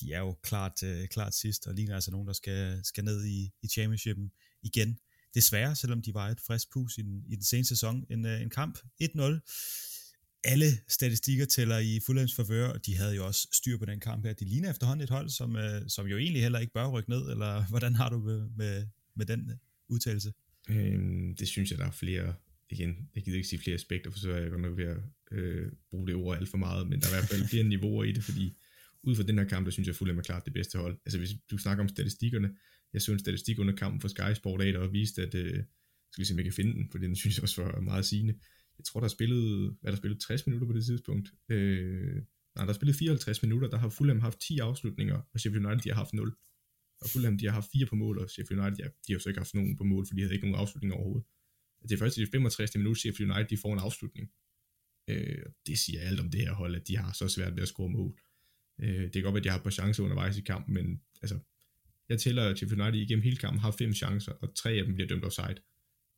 de er jo klart, øh, klart sidst, og ligner altså nogen, der skal, skal ned i, i championshipen igen. Desværre, selvom de var et frisk pus i den, i den seneste sæson. En, øh, en kamp 1-0. Alle statistikker tæller i Fulhams forvør, og de havde jo også styr på den kamp her. De ligner efterhånden et hold, som, øh, som jo egentlig heller ikke bør rykke ned, eller hvordan har du med, med, med den øh, udtalelse? Øhm, det synes jeg, der er flere, igen, jeg gider ikke sige flere aspekter, for så er jeg godt nok ved at øh, bruge det ord alt for meget, men der er i hvert fald flere niveauer i det, fordi ud fra den her kamp, der synes jeg Fulham er klart det bedste hold. Altså hvis du snakker om statistikkerne, jeg så en statistik under kampen for Sky Sport A, der viste, at, øh, skal vi se, om jeg kan finde den, for den synes jeg også var meget sigende. Jeg tror, der er spillet, er der spillet 60 minutter på det tidspunkt. Øh, nej, der er spillet 54 minutter, der har Fulham haft 10 afslutninger, og Sheffield United, de har haft 0. Og Fulham, de har haft 4 på mål, og Sheffield United, ja, de har så ikke haft nogen på mål, for de havde ikke nogen afslutninger overhovedet. Det er først i det 65. minut, Sheffield United, de får en afslutning. Øh, det siger alt om det her hold, at de har så svært ved at score mål. Øh, det kan godt være, at de har et par chancer undervejs i kampen, men altså, jeg tæller, til Sheffield United igennem hele kampen har fem chancer, og tre af dem bliver dømt offside.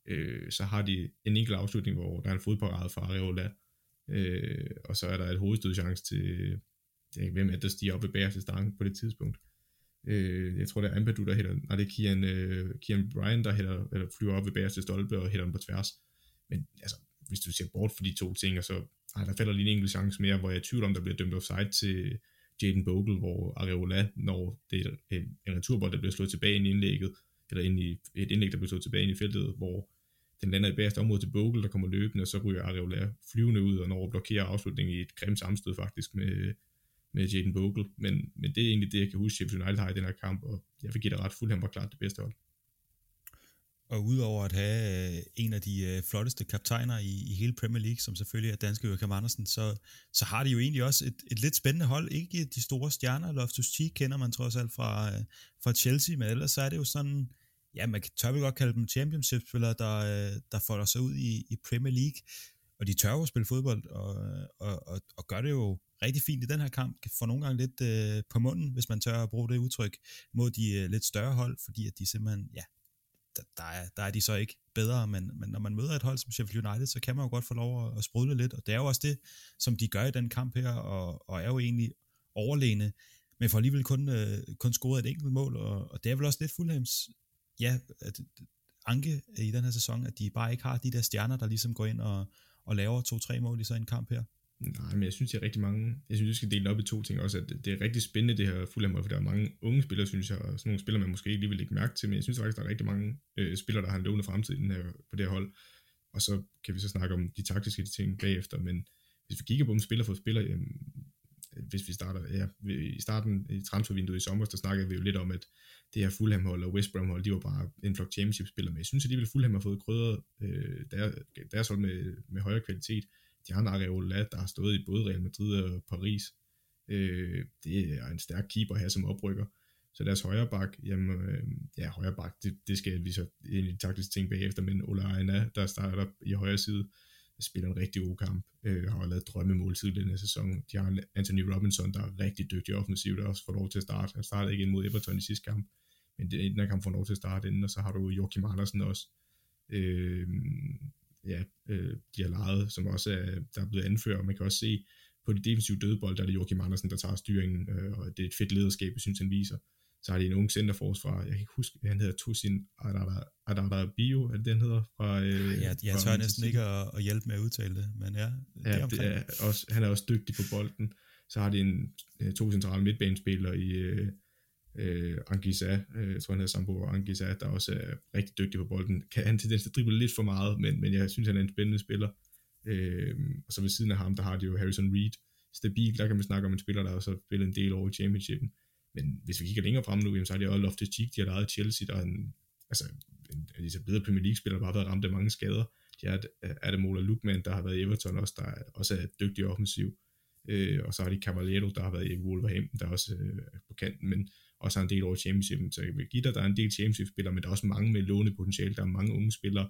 Øh, så har de en enkelt afslutning, hvor der er en fodparade fra Areola, øh, og så er der et hovedstødchance til, det hvem er der stiger op ved bagerste stangen på det tidspunkt. Øh, jeg tror, det er Ampadu, der hælder, nej, det er Kian, øh, Kian Bryan, der hælder, eller flyver op ved bagerste stolpe og hælder den på tværs. Men altså, hvis du ser bort for de to ting, og så ej, der falder lige en enkelt chance mere, hvor jeg er i tvivl om, der bliver dømt offside til, Jaden Bogle, hvor Areola, når det er en, en returbold, der bliver slået tilbage ind i indlægget, eller ind i et indlæg, der bliver slået tilbage ind i feltet, hvor den lander i bagerste område til Bogle, der kommer løbende, og så ryger Areola flyvende ud, og når at blokere afslutningen i et grimt sammenstød faktisk med, med Jaden Bogle. Men, men det er egentlig det, jeg kan huske, at United har i den her kamp, og jeg vil give det ret fuldt, han var klart det bedste hold. Og udover at have øh, en af de øh, flotteste kaptajner i, i hele Premier League, som selvfølgelig er danske Joachim Andersen, så, så har de jo egentlig også et, et lidt spændende hold. Ikke de store stjerner, Loftus Cheek kender man trods alt fra, øh, fra Chelsea, men ellers så er det jo sådan, ja, man tør vel godt kalde dem championship-spillere, der, øh, der folder sig ud i, i Premier League. Og de tør jo at spille fodbold, og, og, og, og gør det jo rigtig fint i den her kamp. Får nogle gange lidt øh, på munden, hvis man tør at bruge det udtryk, mod de øh, lidt større hold, fordi at de simpelthen, ja, der, der, er, der er de så ikke bedre, men, men når man møder et hold som Sheffield United, så kan man jo godt få lov at, at sprudle lidt, og det er jo også det, som de gør i den kamp her, og, og er jo egentlig overlegne, men får alligevel kun, øh, kun scoret et enkelt mål, og, og det er vel også lidt Fulhams, ja, at, anke i den her sæson, at de bare ikke har de der stjerner, der ligesom går ind og, og laver to-tre mål i sådan en kamp her. Nej, men jeg synes, det er rigtig mange... Jeg synes, vi skal dele det op i to ting også, at det er rigtig spændende, det her Fulham, for der er mange unge spillere, synes jeg, og sådan nogle spillere, man måske ikke lige vil lægge mærke til, men jeg synes faktisk, der er rigtig mange øh, spillere, der har en lovende fremtid i den her, på det her hold. Og så kan vi så snakke om de taktiske ting bagefter, men hvis vi kigger på dem spiller for spiller, øh, hvis vi starter, ja, i starten i transfervinduet i sommer, der snakkede vi jo lidt om, at det her Fulham hold og West Brom hold, de var bare en flok championship spillere, men jeg synes alligevel, Fulham har fået krydret øh, der, deres hold med, med højere kvalitet de har Areola, der har stået i både Real Madrid og Paris. Øh, det er en stærk keeper her som oprykker. Så deres højre bak, jamen, øh, ja, højre bak, det, det skal vi så ind i tænke ting bagefter, men Ola Aina, der starter i højre side, spiller en rigtig god kamp, øh, har lavet drømmemål tidligere denne sæson. De har Anthony Robinson, der er rigtig dygtig offensivt, der også får lov til at starte. Han startede ikke ind mod Everton i sidste kamp, men den her kamp får lov til at starte inden, og så har du Joachim Andersen også, øh, ja, øh, de har lejet, som også er, der er blevet anført, og man kan også se på de defensive dødebold, der er det Joachim Andersen, der tager styringen, øh, og det er et fedt lederskab, jeg synes, han viser. Så har de en ung centerforsvar, jeg kan ikke huske, han hedder Tusin Adada Bio, er det den hedder? Fra, øh, ja, jeg tør næsten ikke at, at hjælpe med at udtale det, men ja, det ja, det er også, han er også dygtig på bolden. Så har de en, to centrale midtbanespillere i, øh, øh, Angisa, øh, jeg tror han hedder Sambo Angisa, der også er rigtig dygtig på bolden. Kan han tendens til at drible lidt for meget, men, men jeg synes, han er en spændende spiller. Øh, og så ved siden af ham, der har de jo Harrison Reed. Stabil, der kan man snakke om en spiller, der også har spillet en del over i championshipen. Men hvis vi kigger længere frem nu, så har de også Loftus Cheek, de har lejet Chelsea, der er en, altså, en, en bedre Premier League-spiller, der bare har været ramt af mange skader. De har øh, Ademola Lukman, der har været i Everton også, der også er dygtig offensiv. Øh, og så har de Cavallero, der har været i Wolverhampton, der er også øh, på kanten, men og så en del over championship, så jeg vil give dig, der er en del championship-spillere, men der er også mange med lånepotentiale, der er mange unge spillere.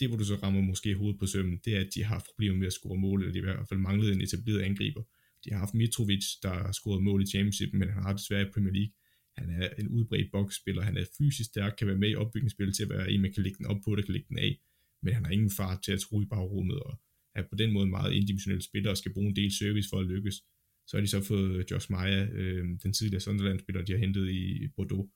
Det, hvor du så rammer måske hovedet på sømmen, det er, at de har haft problemer med at score mål, eller de har i hvert fald manglet en etableret angriber. De har haft Mitrovic, der har scoret mål i championship, men han har desværre i Premier League. Han er en udbredt boksspiller, han er fysisk stærk, kan være med i opbygningsspil til at være en, man kan lægge den op på, der kan lægge den af, men han har ingen fart til at tro i bagrummet, og er på den måde meget indimensionel spiller og skal bruge en del service for at lykkes. Så har de så fået Josh Meyer, øh, den tidligere Sunderland-spiller, de har hentet i Bordeaux,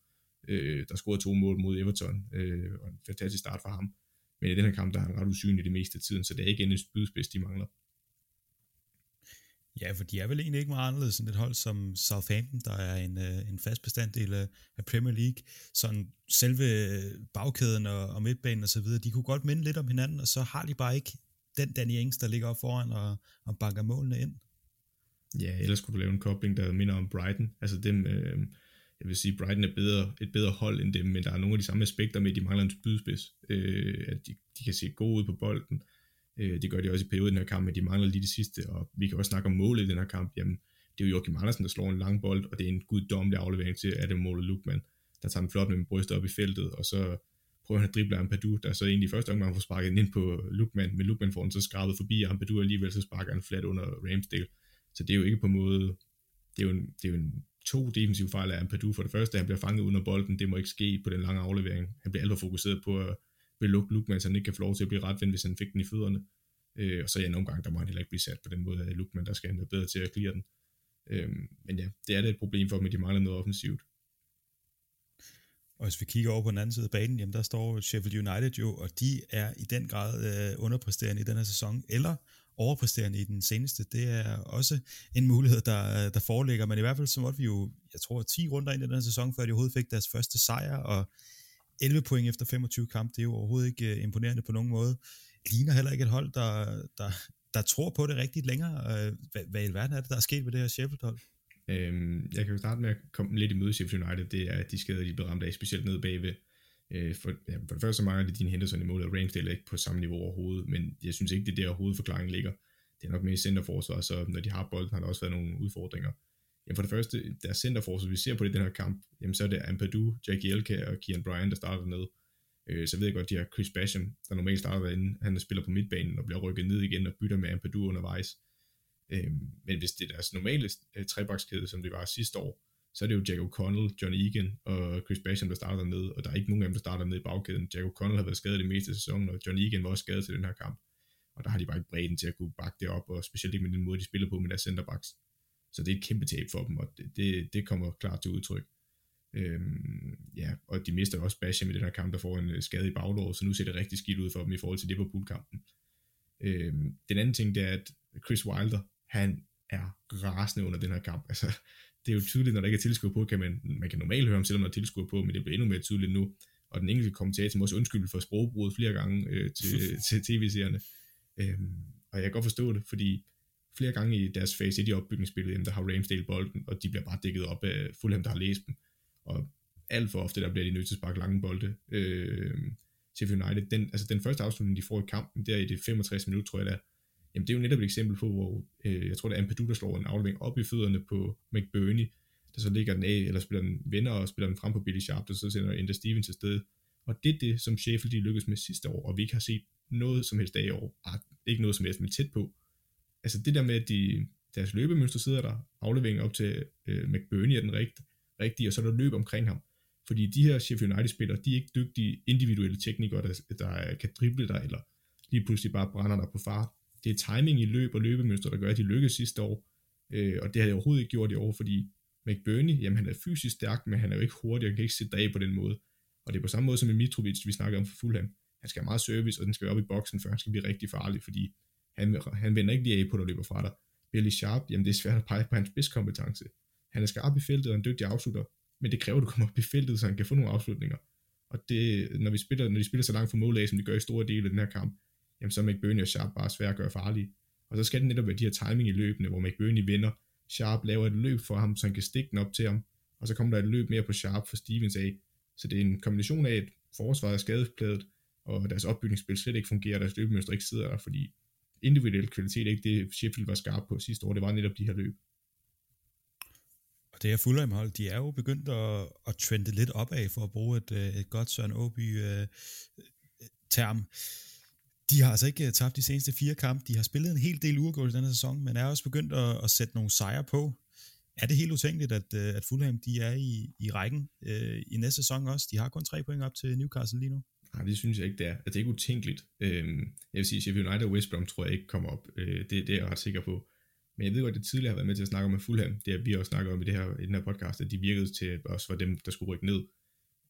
øh, der scorede to mål mod Everton, øh, og en fantastisk start for ham. Men i den her kamp, der er han ret usynlig det meste af tiden, så det er ikke en spydspids, de mangler. Ja, for de er vel egentlig ikke meget anderledes end et hold som Southampton, der er en, øh, en fast bestanddel af Premier League. Sådan selve bagkæden og, og midtbanen og så videre, de kunne godt minde lidt om hinanden, og så har de bare ikke den Danny Ings, der ligger op foran og, og banker målene ind. Ja, ellers skulle du lave en kobling, der minder om Brighton. Altså dem, øh, jeg vil sige, Brighton er bedre, et bedre hold end dem, men der er nogle af de samme aspekter med, at de mangler en spydspids. Øh, at de, de kan se gode ud på bolden. Øh, det gør de også i perioden her kamp, men de mangler lige det sidste, og vi kan også snakke om målet i den her kamp. Jamen, det er jo Joachim Andersen, der slår en lang bold, og det er en guddommelig aflevering til Adam Måle Lukman, der tager den flot med brystet op i feltet, og så prøver han at drible Ampadu, der så egentlig i første omgang får sparket ind på Lukman, men Lukman får den så skrabet forbi Ampadu, alligevel så sparker han flat under Ramsdale. Så det er jo ikke på måde, det er jo en, det er jo en to defensive fejl af Ampadu. For det første, han bliver fanget under bolden, det må ikke ske på den lange aflevering. Han bliver alt for fokuseret på at belukke Lukman, så han ikke kan få lov til at blive retvendt, hvis han fik den i fødderne. Øh, og så i en omgang, der må han heller ikke blive sat på den måde af Lukman, der skal han være bedre til at klire den. Øh, men ja, det er det et problem for dem, at de mangler noget offensivt. Og hvis vi kigger over på den anden side af banen, jamen der står Sheffield United jo, og de er i den grad øh, underpræsterende i den her sæson, eller overpræsterende i den seneste. Det er også en mulighed, der, der foreligger, men i hvert fald så måtte vi jo, jeg tror, 10 runder ind i den her sæson, før de overhovedet fik deres første sejr, og 11 point efter 25 kampe, det er jo overhovedet ikke øh, imponerende på nogen måde. Ligner heller ikke et hold, der, der, der tror på det rigtigt længere. Øh, hvad, hvad i verden er det, der er sket ved det her Sheffield-hold? Øhm, jeg kan jo starte med at komme lidt i møde Sheffield United, det er, de skader, de er ramt af, specielt nede bagved. Øh, for, ja, for det første så mangler det din Henderson i målet, og Ramsdale er ikke på samme niveau overhovedet, men jeg synes ikke, det er der hovedforklaringen ligger. Det er nok mere centerforsvar, så når de har bolden, har der også været nogle udfordringer. Jamen for det første, der er centerforsvar, vi ser på det i den her kamp, jamen så er det Ampadu, Jack Jelka og Kian Bryan, der starter ned. Øh, så ved jeg godt, de har Chris Basham, der normalt starter derinde, han spiller på midtbanen og bliver rykket ned igen og bytter med Ampadu undervejs. Øh, men hvis det er deres normale øh, trebakskæde, som det var sidste år, så er det jo Jack O'Connell, John Egan og Chris Basham, der starter ned, og der er ikke nogen af dem, der starter ned i bagkæden. Jack O'Connell har været skadet det meste af sæsonen, og John Egan var også skadet til den her kamp. Og der har de bare ikke bredden til at kunne bakke det op, og specielt ikke med den måde, de spiller på med deres centerbacks. Så det er et kæmpe tab for dem, og det, det, det kommer klart til udtryk. Øhm, ja, og de mister også Basham i den her kamp, der får en øh, skade i baglåret, så nu ser det rigtig skidt ud for dem i forhold til Liverpool-kampen. Øhm, den anden ting, det er, at Chris Wilder, han er rasende under den her kamp. Altså, det er jo tydeligt, når der ikke er tilskuer på, kan man, man kan normalt høre ham, selvom der er tilskuer på, men det bliver endnu mere tydeligt nu. Og den enkelte kommentator må også undskylde for sprogbruget flere gange øh, til, til tv-seerne. Øhm, og jeg kan godt forstå det, fordi flere gange i deres fase 1 i opbygningsspillet, jamen, der har Ramsdale bolden, og de bliver bare dækket op af Fulham, der har læst dem. Og alt for ofte, der bliver de nødt til at sparke lange bolde. Øh, Sheffield United, den, altså den første afslutning, de får i kampen, der i det 65 minutter, tror jeg det er, jamen det er jo netop et eksempel på, hvor øh, jeg tror, det er Ampadu, der slår en aflevering op i fødderne på McBurney, der så ligger den af, eller spiller den vender og spiller den frem på Billy Sharp, og så sender Ender Stevens til sted. Og det er det, som Sheffield de lykkedes med sidste år, og vi ikke har set noget som helst af i år. Ah, ikke noget som helst, men tæt på. Altså det der med, at de, deres løbemønster sidder der, afleveringen op til øh, McBurney er den rigt, rigtige, og så er der løb omkring ham. Fordi de her Sheffield United-spillere, de er ikke dygtige individuelle teknikere, der, der kan drible dig, eller lige pludselig bare brænder dig på fart. Det er timing i løb og løbemønster, der gør, at de lykkedes sidste år. Øh, og det har jeg overhovedet ikke gjort i år, fordi McBurney, jamen han er fysisk stærk, men han er jo ikke hurtig, og kan ikke sætte dig af på den måde. Og det er på samme måde som i Mitrovic, vi snakker om for Fulham. Han skal have meget service, og den skal være op i boksen, før han skal blive rigtig farlig, fordi han, han vender ikke lige af på, når løber fra dig. Billy Sharp, jamen det er svært at pege på hans spidskompetence. Han er skarp i feltet og en dygtig afslutter, men det kræver, at du kommer op i feltet, så han kan få nogle afslutninger. Og det, når, vi spiller, når de spiller så langt fra målet som de gør i store dele af den her kamp, jamen så er McBurney og Sharp bare svært at gøre farlige. Og så skal det netop være de her timing i løbene, hvor McBurney vinder, Sharp laver et løb for ham, så han kan stikke den op til ham, og så kommer der et løb mere på Sharp for Stevens af. Så det er en kombination af, at forsvaret er skadepladet, og deres opbygningsspil slet ikke fungerer, deres løbemønster ikke sidder der, fordi individuel kvalitet er ikke det, Sheffield var skarp på sidste år, det var netop de her løb. Og det her Fulham hold, de er jo begyndt at, at trende lidt opad, for at bruge et, øh, et godt Søren Åby uh, øh, term. De har altså ikke øh, tabt de seneste fire kampe. De har spillet en hel del uafgjort i denne sæson, men er også begyndt at, at sætte nogle sejre på. Er det helt utænkeligt, at, øh, at Fulham de er i, i rækken øh, i næste sæson også? De har kun tre point op til Newcastle lige nu. Nej, det synes jeg ikke, det er. Altså, det er ikke utænkeligt. Øhm, jeg vil sige, Sheffield United og West Brom tror jeg ikke kommer op. Øh, det, det er jeg ret sikker på. Men jeg ved godt, at det tidligere har været med til at snakke om med Fulham. Det har vi også snakket om i, det her, i den her podcast, at de virkede til også for dem, der skulle rykke ned.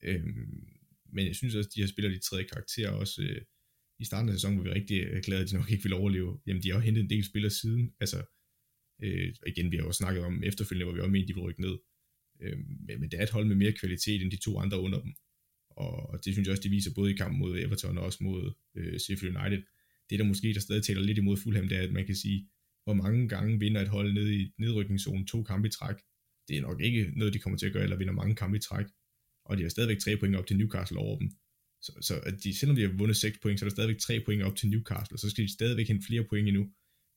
Øhm, men jeg synes også, at de her spillere, de tredje karakter også øh, i starten af sæsonen, var vi rigtig er glade, at de nok ikke ville overleve. Jamen, de har jo hentet en del spillere siden. Altså, øh, igen, vi har jo snakket om efterfølgende, hvor vi også mente, de ville rykke ned. Øh, men, men det er et hold med mere kvalitet end de to andre under dem. Og det synes jeg også, de viser både i kampen mod Everton og også mod øh, Sheffield United. Det der måske, der stadig taler lidt imod Fulham, det er, at man kan sige, hvor mange gange vinder et hold ned i nedrykningszonen to kampe i træk. Det er nok ikke noget, de kommer til at gøre, eller vinder mange kampe i træk. Og de har stadigvæk tre point op til Newcastle over dem. Så, så at de, selvom de har vundet 6 point, så er der stadigvæk tre point op til Newcastle, så skal de stadigvæk hente flere point endnu.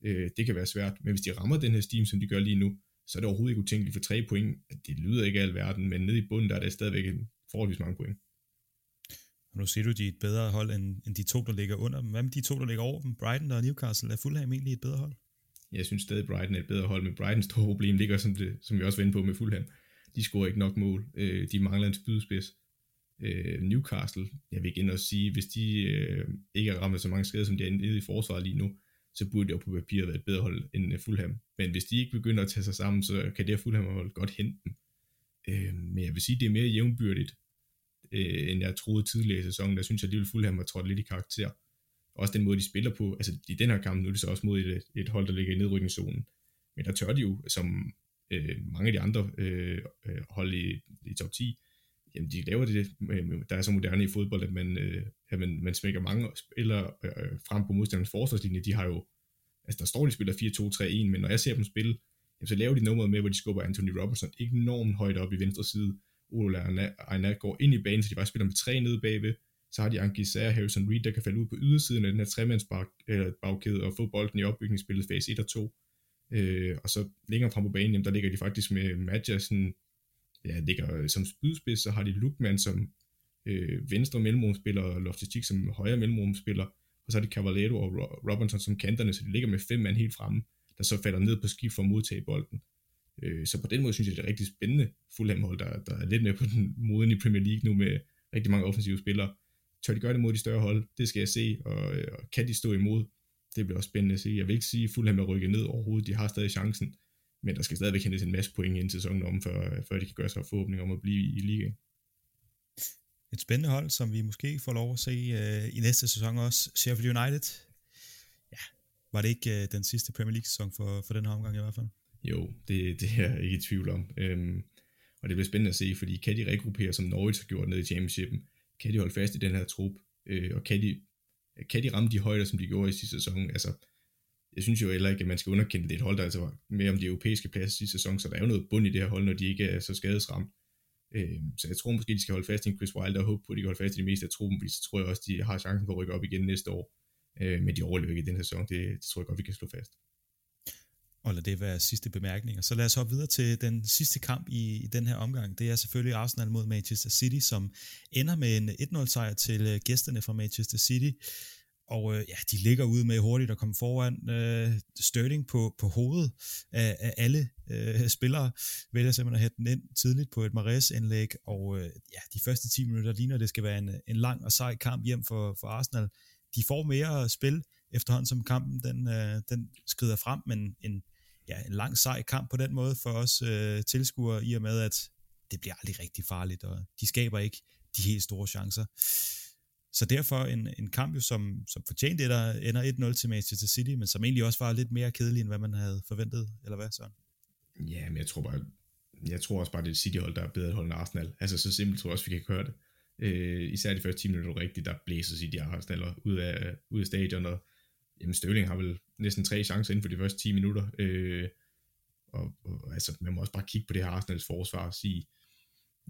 Øh, det kan være svært, men hvis de rammer den her steam, som de gør lige nu, så er det overhovedet ikke utænkeligt for tre point. Det lyder ikke af alverden, men nede i bunden, der er det stadigvæk en forholdsvis mange point. Og nu siger du, de er et bedre hold end, end de to, der ligger under dem. Hvad med de to, der ligger over dem? Brighton og Newcastle. Er Fulham egentlig et bedre hold? Jeg synes stadig, Brighton er et bedre hold, men Brightons store problem ligger, som, det, som vi også var inde på med Fulham. De scorer ikke nok mål. Øh, de mangler en spydspids. Øh, Newcastle, jeg vil igen også sige, hvis de øh, ikke har ramt så mange skader, som de er nede i forsvaret lige nu, så burde det jo på papiret være et bedre hold end øh, Fulham. Men hvis de ikke begynder at tage sig sammen, så kan det her Fulham-hold godt hente dem. Øh, men jeg vil sige, det er mere jævnbyrdigt øh, end jeg troede tidligere i sæsonen. Der synes jeg, at Fulham har trådt lidt i karakter. Også den måde, de spiller på. Altså i den her kamp, nu er det så også mod et, et hold, der ligger i nedrykningszonen. Men der tør de jo, som øh, mange af de andre øh, øh hold i, i top 10, jamen de laver det, øh, øh, der er så moderne i fodbold, at man, øh, at man, man smækker mange spillere øh, øh frem på modstandernes forsvarslinje. De har jo, altså der står, de spiller 4-2-3-1, men når jeg ser dem spille, jamen, så laver de noget med, hvor de skubber Anthony Robertson enormt højt op i venstre side, Ola Aina går ind i banen, så de bare spiller med tre nede bagved. Så har de Anki Sager Harrison Reed, der kan falde ud på ydersiden af den her tremandsbagkæde og få bolden i opbygningsspillet fase 1 og 2. Øh, og så længere frem på banen, jamen, der ligger de faktisk med Madja sådan, ja, ligger øh, som spydspids, så har de Lukman som øh, venstre mellemrumspiller, og Loftus som højre mellemrumspiller, og så har de Cavallero og Robinson som kanterne, så de ligger med fem mand helt fremme, der så falder ned på skift for at modtage bolden. Øh, så på den måde synes jeg, det er rigtig spændende Fulham-hold, der, der er lidt mere på den moden i Premier League nu med rigtig mange offensive spillere. Tør de gøre det mod de større hold? Det skal jeg se, og, øh, og kan de stå imod? Det bliver også spændende at se. Jeg vil ikke sige, at Fulham er rykket ned overhovedet. De har stadig chancen, men der skal stadigvæk hentes en masse point ind til sæsonen om, før, før de kan gøre sig forhåbning om at blive i, i ligaen. Et spændende hold, som vi måske får lov at se uh, i næste sæson også. Sheffield United. Ja, var det ikke uh, den sidste Premier League-sæson for, for den her omgang i hvert fald? Jo, det, det er jeg ikke i tvivl om. Øhm, og det bliver spændende at se, fordi kan de regruppere, som Norwich har gjort ned i championshipen? Kan de holde fast i den her trup? Øh, og kan de, kan de ramme de højder, som de gjorde i sidste sæson? Altså, jeg synes jo heller ikke, at man skal underkende det et hold, der altså var mere om de europæiske pladser sidste sæson, så der er jo noget bund i det her hold, når de ikke er så skadesramt. Øh, så jeg tror måske, de skal holde fast i Chris Wilder og håbe på, at de kan holde fast i det meste af truppen, fordi så tror jeg også, de har chancen for at rykke op igen næste år. Øh, men de overlever ikke i den her sæson, det, det tror jeg godt, vi kan slå fast. Og lad det være sidste bemærkninger. Så lad os hoppe videre til den sidste kamp i, i den her omgang. Det er selvfølgelig Arsenal mod Manchester City, som ender med en 1-0 sejr til øh, gæsterne fra Manchester City. Og øh, ja, de ligger ude med hurtigt at komme foran. Øh, Sterling på, på hovedet af, af alle øh, spillere vælger simpelthen at hætte den ind tidligt på et Mares-indlæg. Og øh, ja, de første 10 minutter ligner, det skal være en, en lang og sej kamp hjem for, for Arsenal. De får mere spil efterhånden, som kampen den, øh, den skrider frem, men en ja, en lang sej kamp på den måde for os øh, tilskuere, i og med at det bliver aldrig rigtig farligt, og de skaber ikke de helt store chancer. Så derfor en, en kamp, jo, som, som fortjente der ender 1-0 til Manchester City, men som egentlig også var lidt mere kedelig, end hvad man havde forventet, eller hvad så? Ja, men jeg tror bare, jeg tror også bare, det er City-hold, der er bedre hold end Arsenal. Altså så simpelt tror jeg også, vi kan køre det. Øh, især de første 10 minutter rigtigt, der blæser City Arsenal ud af, ud af stadion, og jamen Støvling har vel næsten tre chancer inden for de første 10 minutter. Øh, og, og, altså, man må også bare kigge på det her Arsenals forsvar og sige,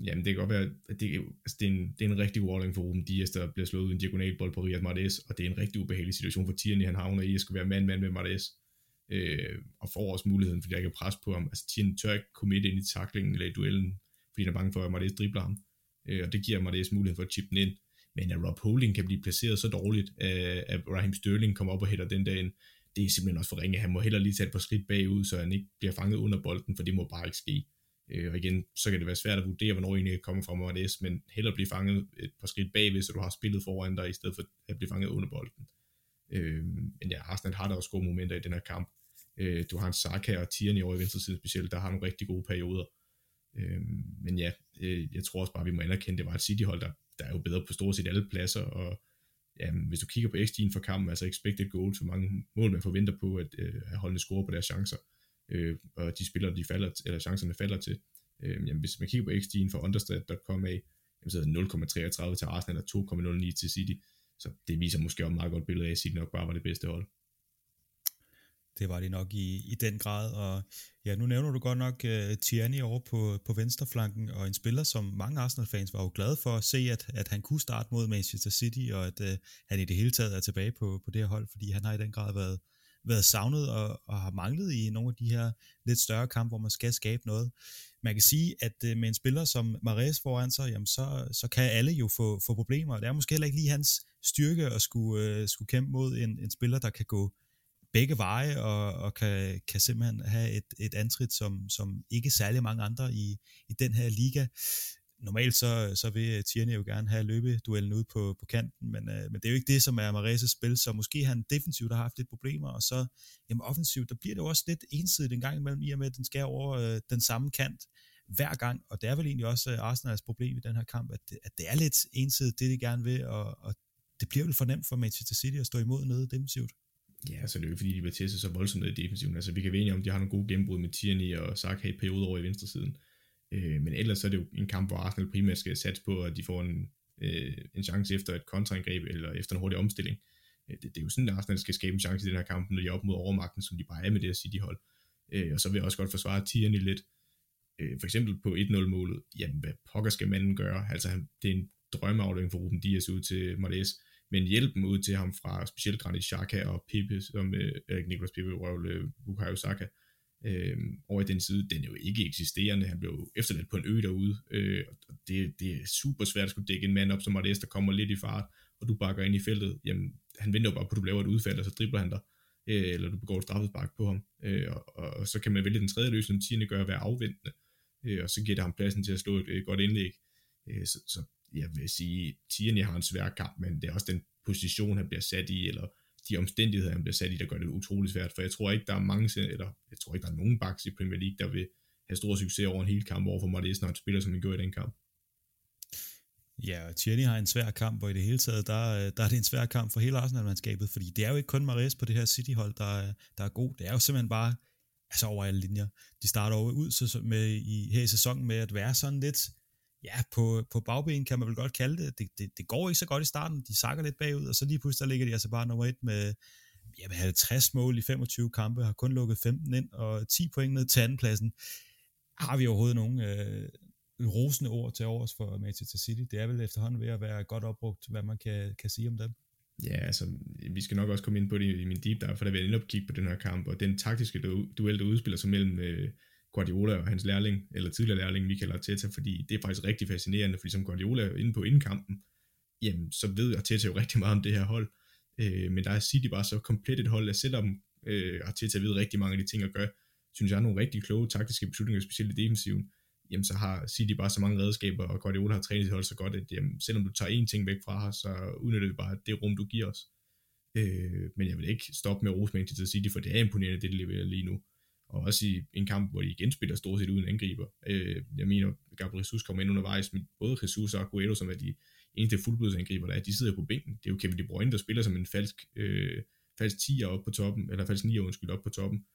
jamen det kan godt være, at det, altså, det, er, en, det er en rigtig warning for Ruben Dias, der bliver slået ud en diagonalbold på Riyad Mahrez, og det er en rigtig ubehagelig situation for Tierney, han havner i at skal være mand-mand med Mahrez, øh, og får også muligheden, fordi der ikke er pres på ham. Altså Tierney tør ikke komme ind i taklingen eller i duellen, fordi han er bange for, at Mahrez dribler ham, øh, og det giver Mahrez muligheden for at chippe den ind. Men at Rob Holding kan blive placeret så dårligt, øh, at Raheem Sterling kommer op og hætter den der ind, det er simpelthen også for ringe. Han må heller lige tage et par skridt bagud, så han ikke bliver fanget under bolden, for det må bare ikke ske. Øh, og igen, så kan det være svært at vurdere, hvornår egentlig kommer fra Morales, men heller blive fanget et par skridt bagved, så du har spillet foran dig, i stedet for at blive fanget under bolden. Øh, men ja, Arsenal har da også gode momenter i den her kamp. Øh, du har en Saka og Tierney over i venstre side specielt, der har nogle rigtig gode perioder. Øh, men ja, øh, jeg tror også bare, at vi må anerkende, at det var et City-hold, der, der er jo bedre på stort set alle pladser, og ja, hvis du kigger på XG'en for kampen, altså expected goals, hvor mange mål man forventer på, at, øh, at holdene score på deres chancer, øh, øh, og de spillere, de falder, eller chancerne falder til, øh, jamen, hvis man kigger på XG'en for understat.com af, jamen, så er 0,33 til Arsenal og 2,09 til City, så det viser måske også et meget godt billede af, at City nok bare var det bedste hold. Det var det nok i, i den grad, og ja, nu nævner du godt nok uh, Tierney over på, på venstreflanken, og en spiller, som mange Arsenal-fans var jo glade for at se, at, at han kunne starte mod Manchester City, og at uh, han i det hele taget er tilbage på, på det her hold, fordi han har i den grad været, været savnet og, og har manglet i nogle af de her lidt større kampe, hvor man skal skabe noget. Man kan sige, at øh, med en spiller som Mares foran sig, jamen så, så kan alle jo få, få problemer. Det er måske heller ikke lige hans styrke at skulle, uh, skulle kæmpe mod en, en spiller, der kan gå begge veje, og, og kan, kan simpelthen have et, et antrit, som, som ikke særlig mange andre i, i den her liga. Normalt så, så vil øh, Tierney jo gerne have løbeduellen ud på, på kanten, men, øh, men det er jo ikke det, som er Mareses spil, så måske han defensivt har haft lidt problemer, og så jamen offensivt, der bliver det jo også lidt ensidigt en gang imellem, i og med, at den skal over øh, den samme kant hver gang, og det er vel egentlig også øh, Arsenals problem i den her kamp, at det, at det er lidt ensidigt, det de gerne vil, og, og det bliver vel for nemt for Manchester City at stå imod nede defensivt. Ja, altså det er jo fordi, de bliver testet så voldsomt i defensiven. Altså vi kan være enige om, at de har nogle gode gennembrud med Tierney og Saka i perioder over i venstre siden. Øh, men ellers så er det jo en kamp, hvor Arsenal primært skal satse på, at de får en, øh, en chance efter et kontraangreb eller efter en hurtig omstilling. Øh, det, det, er jo sådan, at Arsenal skal skabe en chance i den her kamp, når de er op mod overmagten, som de bare er med det at sige, de hold. Øh, og så vil jeg også godt forsvare Tierney lidt. Øh, for eksempel på 1-0-målet, jamen hvad pokker skal manden gøre? Altså han, det er en drømmeafdeling for Ruben Dias ud til Marles men hjælpen ud til ham fra specielt Granit Xhaka og Pippe, som øh, ikke Niklas Pippe, røvle øh, Bukayo Saka, øh, øh, over i den side, den er jo ikke eksisterende, han blev efterladt på en ø derude, øh, og det, det er super svært at skulle dække en mand op, som Martes, der kommer lidt i fart, og du bakker ind i feltet, jamen han venter jo bare på, at du laver et udfald, og så dribler han dig, øh, eller du begår et straffespark på ham, øh, og, og, og, så kan man vælge den tredje løsning, som Tierney gør at være afventende, øh, og så giver det ham pladsen til at slå et, et godt indlæg. Øh, så, så jeg vil sige, Tierney har en svær kamp, men det er også den position, han bliver sat i, eller de omstændigheder, han bliver sat i, der gør det utrolig svært, for jeg tror ikke, der er mange, eller jeg tror ikke, der er nogen backs i Premier League, der vil have stor succes over en hel kamp overfor Martinez, når han spiller, som han gjorde i den kamp. Ja, og Tierney har en svær kamp, og i det hele taget, der, øh, der er det en svær kamp for hele Arsenal-mandskabet, fordi det er jo ikke kun Mares på det her City-hold, der, øh, der er god. Det er jo simpelthen bare altså over alle linjer. De starter over ud så med, i, her i sæsonen med at være sådan lidt, ja, på, på bagben kan man vel godt kalde det. Det, det. det går ikke så godt i starten, de sakker lidt bagud, og så lige pludselig der ligger de altså bare nummer et med ja, 50 mål i 25 kampe, har kun lukket 15 ind, og 10 point ned til andenpladsen. Har vi overhovedet nogen, øh, rosende ord til overs for Manchester City. Det er vel efterhånden ved at være godt opbrugt, hvad man kan, kan sige om dem. Ja, altså, vi skal nok også komme ind på det i min deep dive, for der vil jeg op kigge på den her kamp, og den taktiske duel, der udspiller sig mellem øh, Guardiola og hans lærling, eller tidligere lærling, Michael Arteta, fordi det er faktisk rigtig fascinerende, fordi som Guardiola er inde på indkampen, jamen, så ved Arteta jo rigtig meget om det her hold, øh, men der er City bare så komplet et hold, at selvom øh, Arteta ved rigtig mange af de ting at gøre, synes jeg er nogle rigtig kloge taktiske beslutninger, specielt i defensiven, jamen så har City bare så mange redskaber, og Guardiola har trænet sit hold så godt, at jamen, selvom du tager én ting væk fra os, så udnytter vi bare det rum, du giver os. Øh, men jeg vil ikke stoppe med at rose Manchester City, for det er imponerende, det de leverer lige nu. Og også i en kamp, hvor de igen spiller stort set uden angriber. Øh, jeg mener, Gabriel Jesus kommer ind undervejs, men både Jesus og Aguero, som er de eneste fuldblodsangriber, der er, de sidder på bænken. Det er jo Kevin De Bruyne, der spiller som en falsk, øh, falsk 10'er op på toppen, eller falsk 9'er, undskyld, op på toppen.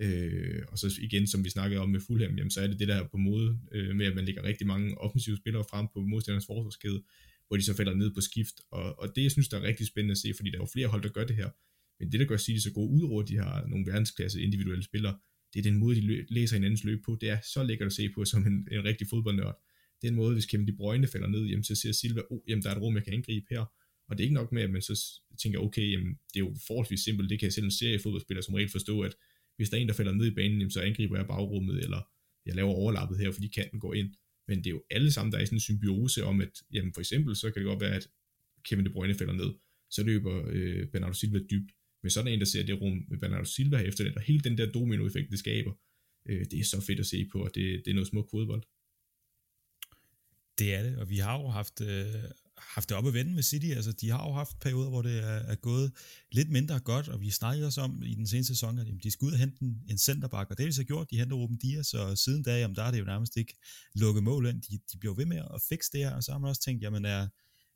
Øh, og så igen, som vi snakkede om med Fulham, jamen, så er det det der på måde øh, med, at man lægger rigtig mange offensive spillere frem på modstandernes forsvarskæde, hvor de så falder ned på skift. Og, og det, jeg synes, der er rigtig spændende at se, fordi der er jo flere hold, der gør det her. Men det, der gør City så gode ud over, at de har nogle verdensklasse individuelle spillere, det er den måde, de læser hinandens løb på. Det er så lækkert at se på som en, en rigtig fodboldnørd. Den måde, hvis Kevin De Bruyne falder ned, jamen, så siger Silva, oh, jamen, der er et rum, jeg kan angribe her. Og det er ikke nok med, at man så tænker, okay, jamen, det er jo forholdsvis simpelt, det kan jeg selv en seriefodboldspiller som regel forstå, at hvis der er en, der falder ned i banen, jamen, så angriber jeg bagrummet, eller jeg laver overlappet her, fordi kanten går ind. Men det er jo alle sammen, der er i sådan en symbiose om, at jamen for eksempel, så kan det godt være, at Kevin De Bruyne falder ned, så løber øh, Bernardo Silva dybt. Men så en, der ser det rum med Bernardo Silva her efter det, og hele den der dominoeffekt, det skaber, øh, det er så fedt at se på, og det, det er noget smukt fodbold. Det er det, og vi har jo haft, øh, haft det op at vende med City. Altså, de har jo haft perioder, hvor det er, er gået lidt mindre godt, og vi snakkede også om i den seneste sæson, at jamen, de skulle ud og hente en, en centerback, og det har de så gjort. De henter Ruben Dias, og siden da, jamen, der er det jo nærmest ikke lukket mål ind. De, de bliver ved med at fikse det her, og så har man også tænkt, jamen er,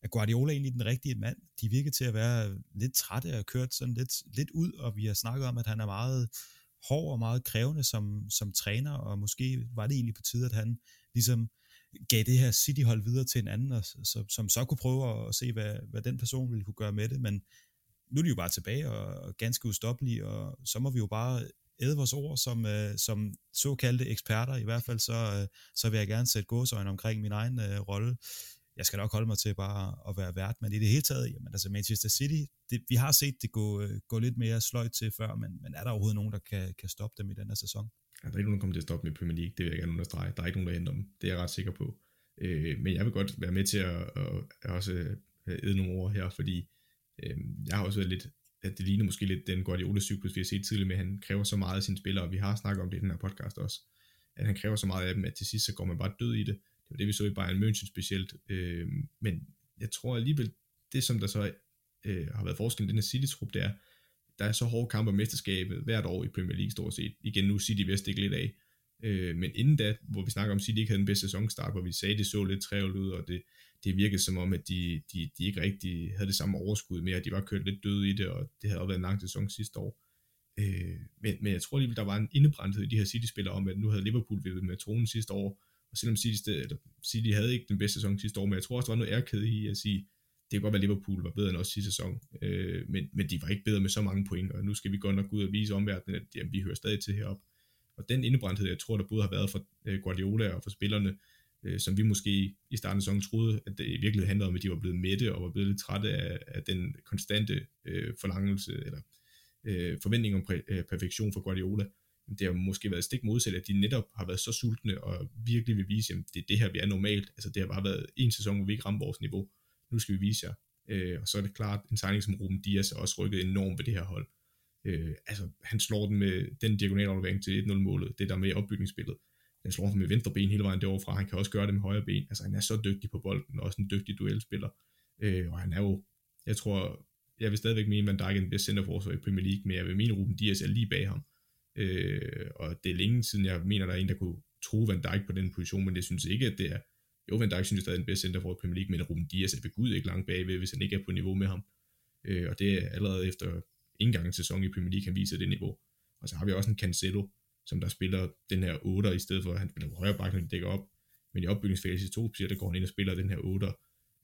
er Guardiola egentlig den rigtige mand? De virker til at være lidt trætte og kørt sådan lidt, lidt ud, og vi har snakket om, at han er meget hård og meget krævende som, som træner, og måske var det egentlig på tide, at han ligesom gav det her City-hold videre til en anden, og, så, som så kunne prøve at se, hvad, hvad den person ville kunne gøre med det, men nu er de jo bare tilbage og, og ganske ustoppelige, og så må vi jo bare æde vores ord som, øh, som såkaldte eksperter, i hvert fald så, øh, så vil jeg gerne sætte gåsøjne omkring min egen øh, rolle. Jeg skal nok holde mig til bare at være vært, men i det hele taget, jamen altså Manchester City, det, vi har set det gå, øh, gå lidt mere sløjt til før, men, men er der overhovedet nogen, der kan, kan stoppe dem i den her sæson? Ja, der er ikke nogen, der kommer til at stoppe med Premier League, det vil jeg gerne understrege. Der er ikke nogen, der henter dem. Det er jeg ret sikker på. Øh, men jeg vil godt være med til at, at, at også øh, æde nogle ord her, fordi øh, jeg har også været lidt, at det ligner måske lidt den Guardiola-cyklus, vi har set tidligere med, at han kræver så meget af sine spillere, og vi har snakket om det i den her podcast også, at han kræver så meget af dem, at til sidst så går man bare død i det. Det var det, vi så i Bayern München specielt. Øh, men jeg tror alligevel, det som der så øh, har været forskellen i den her City-trup, det er, der er så hårde kampe om mesterskabet hvert år i Premier League stort set. Igen nu City vist ikke lidt af. Øh, men inden da, hvor vi snakker om, at City ikke havde den bedste sæsonstart, hvor vi sagde, at det så lidt trævligt ud, og det, det virkede som om, at de, de, de ikke rigtig havde det samme overskud mere, at de var kørt lidt døde i det, og det havde også været en lang sæson sidste år. Øh, men, men jeg tror alligevel, der var en indebrændthed i de her City-spillere om, at nu havde Liverpool vippet med tronen sidste år, og selvom City, eller City havde ikke den bedste sæson sidste år, men jeg tror også, der var noget ærkæde i at sige, det kan godt være, at Liverpool var bedre end os sidste sæson, øh, men, men de var ikke bedre med så mange point, og nu skal vi godt nok ud og vise omverdenen, at jamen, vi hører stadig til heroppe. Og den indebrændthed, jeg tror, der både har været for øh, Guardiola og for spillerne, øh, som vi måske i starten af sæsonen troede, at det i virkeligheden handlede om, at de var blevet mætte og var blevet lidt trætte af, af den konstante øh, forlangelse eller øh, forventning om præ, øh, perfektion for Guardiola. Det har måske været stik modsat, at de netop har været så sultne og virkelig vil vise, at det er det her, vi er normalt. Altså det har bare været en sæson, hvor vi ikke rammer vores niveau. Nu skal vi vise jer. Øh, og så er det klart, en signing som Ruben Dias er også rykket enormt ved det her hold. Øh, altså, han slår den med den diagonalaflevering til 1-0-målet, det der med opbygningsspillet. Han slår den med venstre ben hele vejen derovre fra. Han kan også gøre det med højre ben. Altså, han er så dygtig på bolden, og også en dygtig duelspiller. Øh, og han er jo, jeg tror, jeg vil stadigvæk mene, at Van Dijk er den bedste centerforsvar i Premier League, men jeg vil mene, at Ruben Dias er lige bag ham. Øh, og det er længe siden, jeg mener, der er en, der kunne tro Van Dijk på den position, men det synes ikke, at det er, jo, Van Dijk synes jeg stadig er den bedste center i Premier League, men Ruben Dias er ved Gud ikke langt bagved, hvis han ikke er på niveau med ham. Øh, og det er allerede efter en gang en sæson i Premier League, han viser det niveau. Og så har vi også en Cancelo, som der spiller den her 8'er, i stedet for at han spiller på højre bakke, når de dækker op. Men i opbygningsfase i to, så der går han ind og spiller den her 8'er,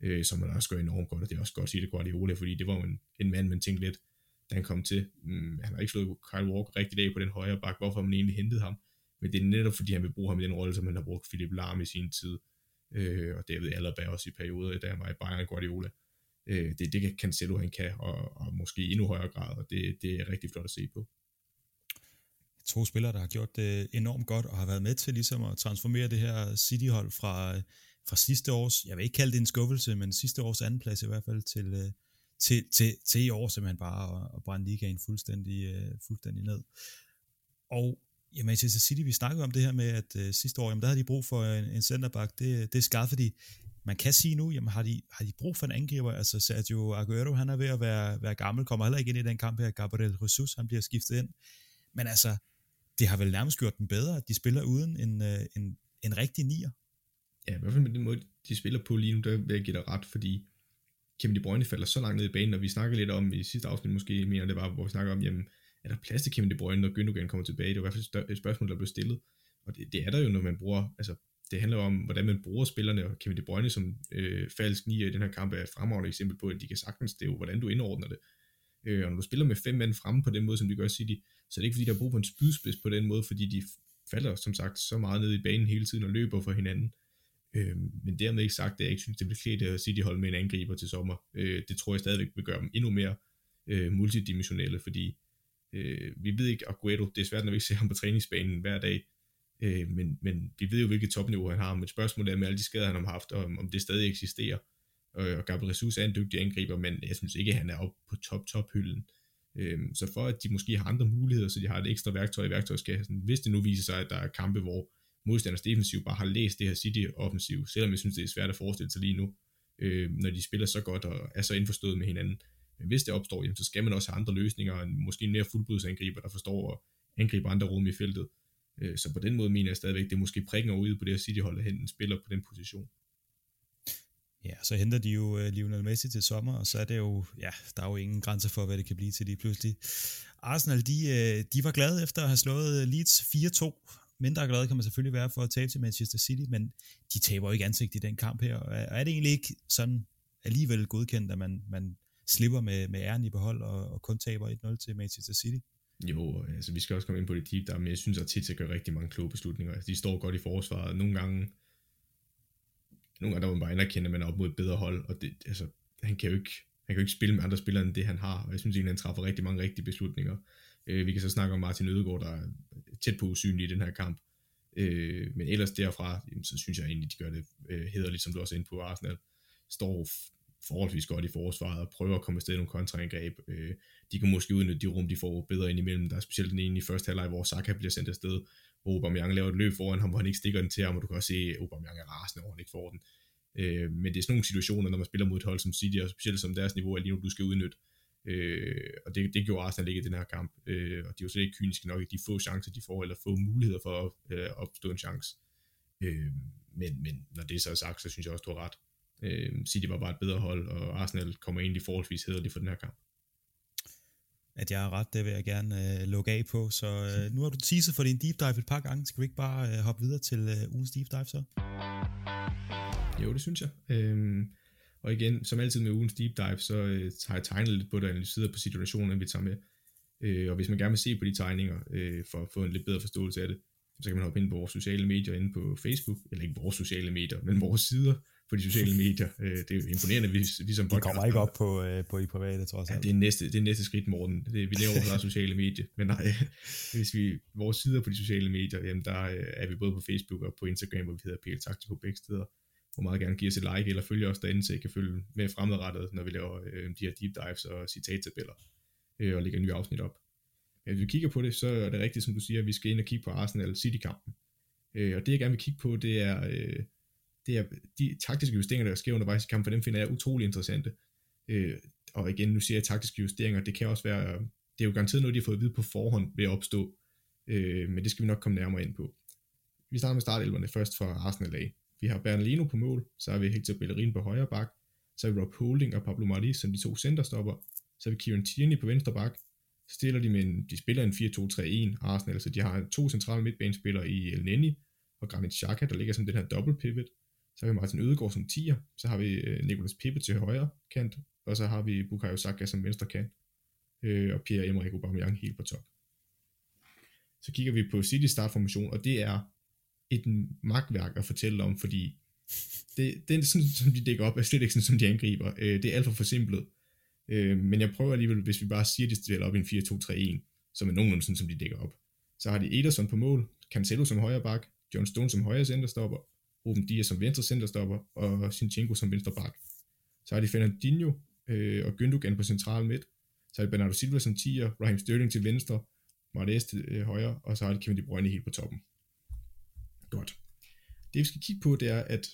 øh, som man også gør enormt godt, og det er også godt at sige, det Guardiola, fordi det var en, en mand, man tænkte lidt, da han kom til. Mm, han har ikke slået Kyle Walker rigtig af på den højre bak, hvorfor man egentlig hentede ham? Men det er netop fordi, han vil bruge ham i den rolle, som han har brugt Philip Lahm i sin tid, øh, og David Alaba også i perioder, da han var i Bayern Guardiola. Øh, det, er det Cancelo han kan, og, og måske i endnu højere grad, og det, det er rigtig flot at se på. To spillere, der har gjort det enormt godt, og har været med til ligesom at transformere det her City-hold fra, øh, fra sidste års, jeg vil ikke kalde det en skuffelse, men sidste års andenplads i hvert fald, til, øh, til, til, til i år simpelthen bare at, at brænde ligaen fuldstændig, øh, fuldstændig ned. Og ja, Manchester City, vi snakkede om det her med, at øh, sidste år, jamen, der havde de brug for en, en centerback. Det, det skaffede de man kan sige nu, jamen har de, har de brug for en angriber? Altså Sergio Aguero, han er ved at være, være gammel, kommer heller ikke ind i den kamp her. Gabriel Jesus, han bliver skiftet ind. Men altså, det har vel nærmest gjort dem bedre, at de spiller uden en, øh, en, en rigtig nier. Ja, i hvert fald med den måde, de spiller på lige nu, der vil jeg give dig ret, fordi Kevin De Bruyne falder så langt ned i banen, og vi snakker lidt om i sidste afsnit måske, mener det var, hvor vi snakker om, jamen, er der plads til Kevin De Bruyne, når Gündogan kommer tilbage? Det var i hvert fald et spørgsmål, der blev stillet. Og det, det er der jo, når man bruger, altså det handler om, hvordan man bruger spillerne, og Kevin De Bruyne som øh, falsk nier i den her kamp er et fremragende eksempel på, at de kan sagtens, det er jo, hvordan du indordner det. Øh, og når du spiller med fem mænd fremme på den måde, som de gør City, så er det ikke fordi, der er brug for en spydspids på den måde, fordi de falder som sagt så meget ned i banen hele tiden og løber for hinanden. Øh, men dermed ikke sagt, at jeg ikke synes, det bliver klædt at City holde med en angriber til sommer. Øh, det tror jeg stadigvæk vil gøre dem endnu mere øh, multidimensionelle, fordi øh, vi ved ikke, Aguero, det er svært, når vi ikke ser ham på træningsbanen hver dag, Øh, men, men vi ved jo, hvilket topniveau han har, men spørgsmålet er med alle de skader, han har haft, om, om det stadig eksisterer. Øh, og Gabriel Jesus er en dygtig angriber, men jeg synes ikke, at han er oppe på top-top-hylden. Øh, så for at de måske har andre muligheder, så de har et ekstra værktøj i værktøjskassen, hvis det nu viser sig, at der er kampe, hvor modstanders defensiv bare har læst det her City-offensiv, selvom jeg synes, det er svært at forestille sig lige nu, øh, når de spiller så godt og er så indforstået med hinanden. Men hvis det opstår, jamen, så skal man også have andre løsninger, end måske en mere fuldbudsangriber, der forstår at angribe andre rum i feltet. Øh, så på den måde mener jeg stadigvæk, det er måske prikken ude på det her City-hold, at hente en spiller på den position. Ja, så henter de jo øh, Lionel Messi til sommer, og så er det jo, ja, der er jo ingen grænser for, hvad det kan blive til lige pludselig. Arsenal, de, øh, de var glade efter at have slået Leeds 4-2. Mindre glad kan man selvfølgelig være for at tabe til Manchester City, men de taber jo ikke ansigt i den kamp her. Og er det egentlig ikke sådan alligevel godkendt, at man, man slipper med, med æren i behold og, og kun taber 1-0 til Manchester City? Jo, altså vi skal også komme ind på det deep der, men jeg synes, at Tite gør rigtig mange kloge beslutninger. Altså, de står godt i forsvaret. Nogle gange, nogle gange der må man bare anerkende, at man er op mod et bedre hold, og det, altså, han kan jo ikke, han kan jo ikke spille med andre spillere end det, han har, og jeg synes egentlig, han træffer rigtig mange rigtige beslutninger. Øh, vi kan så snakke om Martin Ødegaard, der er tæt på usynlig i den her kamp. Øh, men ellers derfra, jamen, så synes jeg egentlig, de gør det øh, hederligt, som du også er inde på Arsenal. Står forholdsvis godt i forsvaret og prøver at komme afsted i nogle kontraangreb. Øh, de kan måske udnytte de rum, de får bedre ind imellem. Der er specielt den ene i første halvleg, hvor Saka bliver sendt afsted, hvor Aubameyang laver et løb foran ham, hvor han ikke stikker den til ham, og du kan også se, at Aubameyang er rasende, hvor han ikke får den. Øh, men det er sådan nogle situationer, når man spiller mod et hold som City, og specielt som deres niveau er lige nu, du skal udnytte. Øh, og det, det gjorde Arsenal ikke i den her kamp, øh, og de jo slet ikke kyniske nok i de få chancer, de får, eller få muligheder for at øh, opstå en chance. Øh, men, men når det så er sagt, så synes jeg også, du har ret. Øh, City var bare et bedre hold, og Arsenal kommer egentlig forholdsvis hederligt for den her kamp. At jeg har ret, det vil jeg gerne øh, lukke af på. Så øh, nu har du teaset for din deep dive et par gange. Skal vi ikke bare øh, hoppe videre til øh, ugens deep dive så? Jo, det synes jeg. Øhm, og igen, som altid med ugens deep dive, så øh, har jeg tegnet lidt på det og analyseret på situationen, vi tager med. Øh, og hvis man gerne vil se på de tegninger, øh, for at få en lidt bedre forståelse af det, så kan man hoppe ind på vores sociale medier inde på Facebook, eller ikke vores sociale medier, men vores sider, på de sociale medier. Øh, det er jo imponerende, vi, vi som podcast... Det kommer ikke op på, øh, på i private, tror jeg. Ja, det er næste, det er næste skridt, Morten. Det, vi laver vores sociale medier. Men nej, hvis vi, vores sider på de sociale medier, jamen der øh, er vi både på Facebook og på Instagram, hvor vi hedder PL Taktiko begge steder og meget gerne give os et like, eller følge os derinde, så I kan følge med fremadrettet, når vi laver øh, de her deep dives og citattabeller, øh, og lægger nye afsnit op. Men hvis vi kigger på det, så er det rigtigt, som du siger, at vi skal ind og kigge på Arsenal City-kampen. Øh, og det jeg gerne vil kigge på, det er, øh, det er de taktiske justeringer, der sker undervejs i kampen, for dem finder jeg utrolig interessante. Øh, og igen, nu siger jeg taktiske justeringer, det kan også være, det er jo garanteret noget, de har fået at vide på forhånd ved at opstå, øh, men det skal vi nok komme nærmere ind på. Vi starter med startelverne først fra Arsenal af. Vi har Bernalino på mål, så har vi Hector Bellerin på højre bak, så har vi Rob Holding og Pablo Mari som de to centerstopper, så har vi Kieran Tierney på venstre bak, så stiller de med en, de spiller en 4-2-3-1 Arsenal, så de har to centrale midtbanespillere i El Neni og Granit Xhaka, der ligger som den her double pivot. Så har vi Martin Ødegaard som 10'er, så har vi øh, Nicolas Pepe til højre kant, og så har vi Bukayo Saka som venstre kant, øh, og Pierre-Emerick Aubameyang helt på top. Så kigger vi på City startformation, og det er et magtværk at fortælle om, fordi det, det er sådan, som de dækker op, er slet ikke sådan, som de angriber. Øh, det er alt for forsimplet. Øh, men jeg prøver alligevel, hvis vi bare siger, at de stiller op i en 4-2-3-1, som er nogenlunde sådan, som de dækker op. Så har de Ederson på mål, Cancelo som højre bak, John Stone som højre centerstopper, Ruben Dias som venstre centerstopper, og Sinchenko som venstre bak. Så har de Fernandinho øh, og Gündogan på central midt, så har de Bernardo Silva som 10'er, Raheem Sterling til venstre, Martes til øh, højre, og så har de Kevin De Bruyne helt på toppen. Godt. Det vi skal kigge på, det er, at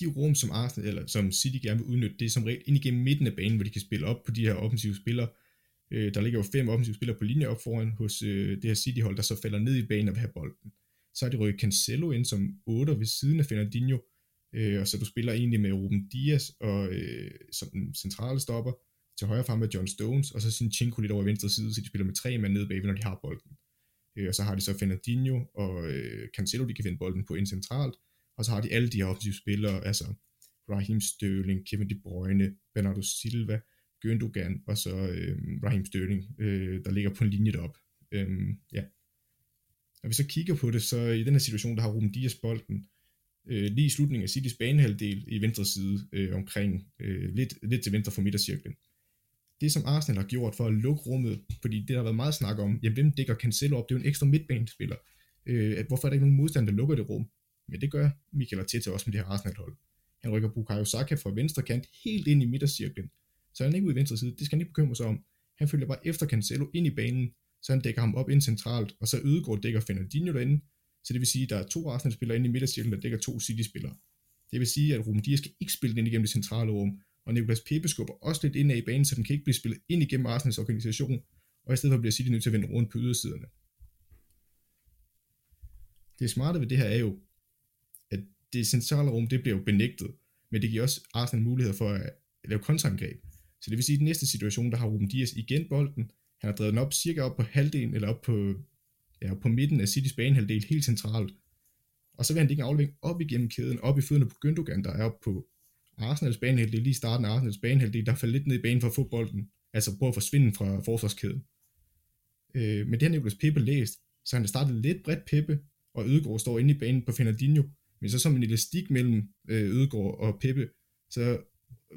de rum, som Arsenal, eller som City gerne vil udnytte, det er som regel ind igennem midten af banen, hvor de kan spille op på de her offensive spillere. Øh, der ligger jo fem offensive spillere på linje op foran hos øh, det her City-hold, der så falder ned i banen og vil have bolden. Så har de rykket Cancelo ind som 8 ved siden af Fernandinho, øh, og så du spiller egentlig med Ruben Dias og øh, som den centrale stopper, til højre frem med John Stones, og så sin Sinchenko lidt over i venstre side, så de spiller med tre mand nede bagved, når de har bolden. Øh, og så har de så Fernandinho og øh, Cancelo, de kan finde bolden på ind centralt, og så har de alle de her offensive spillere, altså Raheem Sterling, Kevin De Bruyne, Bernardo Silva, Gündogan, og så øh, Raheem Sterling, øh, der ligger på en linje derop. Øh, ja. Når vi så kigger på det, så i den her situation, der har Ruben Dias bolden, øh, lige i slutningen af Citys banehalvdel i venstre side, øh, omkring øh, lidt, lidt til venstre for midtercirklen. Det som Arsenal har gjort for at lukke rummet, fordi det der har været meget snak om, jamen hvem dækker Cancelo op, det er jo en ekstra midtbanespiller. Øh, at hvorfor er der ikke nogen modstand, der lukker det rum? Men det gør Michael Arteta også med det her Arsenal-hold. Han rykker Bukayo Saka fra venstre kant helt ind i midtercirklen, så han er ikke ude i venstre side, det skal han ikke bekymre sig om. Han følger bare efter Cancelo ind i banen, så han dækker ham op ind centralt, og så Ødegaard dækker Fernandinho derinde, så det vil sige, at der er to Arsenal-spillere inde i midtercirklen, der dækker to City-spillere. Det vil sige, at Ruben Dias skal ikke spille ind igennem det centrale rum, og Nicolas Pepe skubber også lidt ind i banen, så den kan ikke blive spillet ind igennem Arsenals organisation, og i stedet for bliver City nødt til at vende rundt på ydersiderne. Det smarte ved det her er jo, at det centrale rum, det bliver jo benægtet, men det giver også Arsenal mulighed for at lave kontraangreb. Så det vil sige, at i den næste situation, der har Ruben Dias igen bolden, han har drevet den op cirka op på halvdelen, eller op på, ja, på midten af Citys banehalvdel, helt centralt. Og så vil han ikke en aflevering op igennem kæden, op i fødderne på Gündogan, der er op på Arsenals banehalvdel, lige starten af Arsenals banehalvdel, der faldt lidt ned i banen for fodbolden, altså prøver at forsvinde fra forsvarskæden. Øh, men det har Nicolas Pepe læst, så han har startet lidt bredt Pepe, og Ødegaard står inde i banen på Fernandinho, men så som en elastik mellem øh, Ødegaard og Pepe, så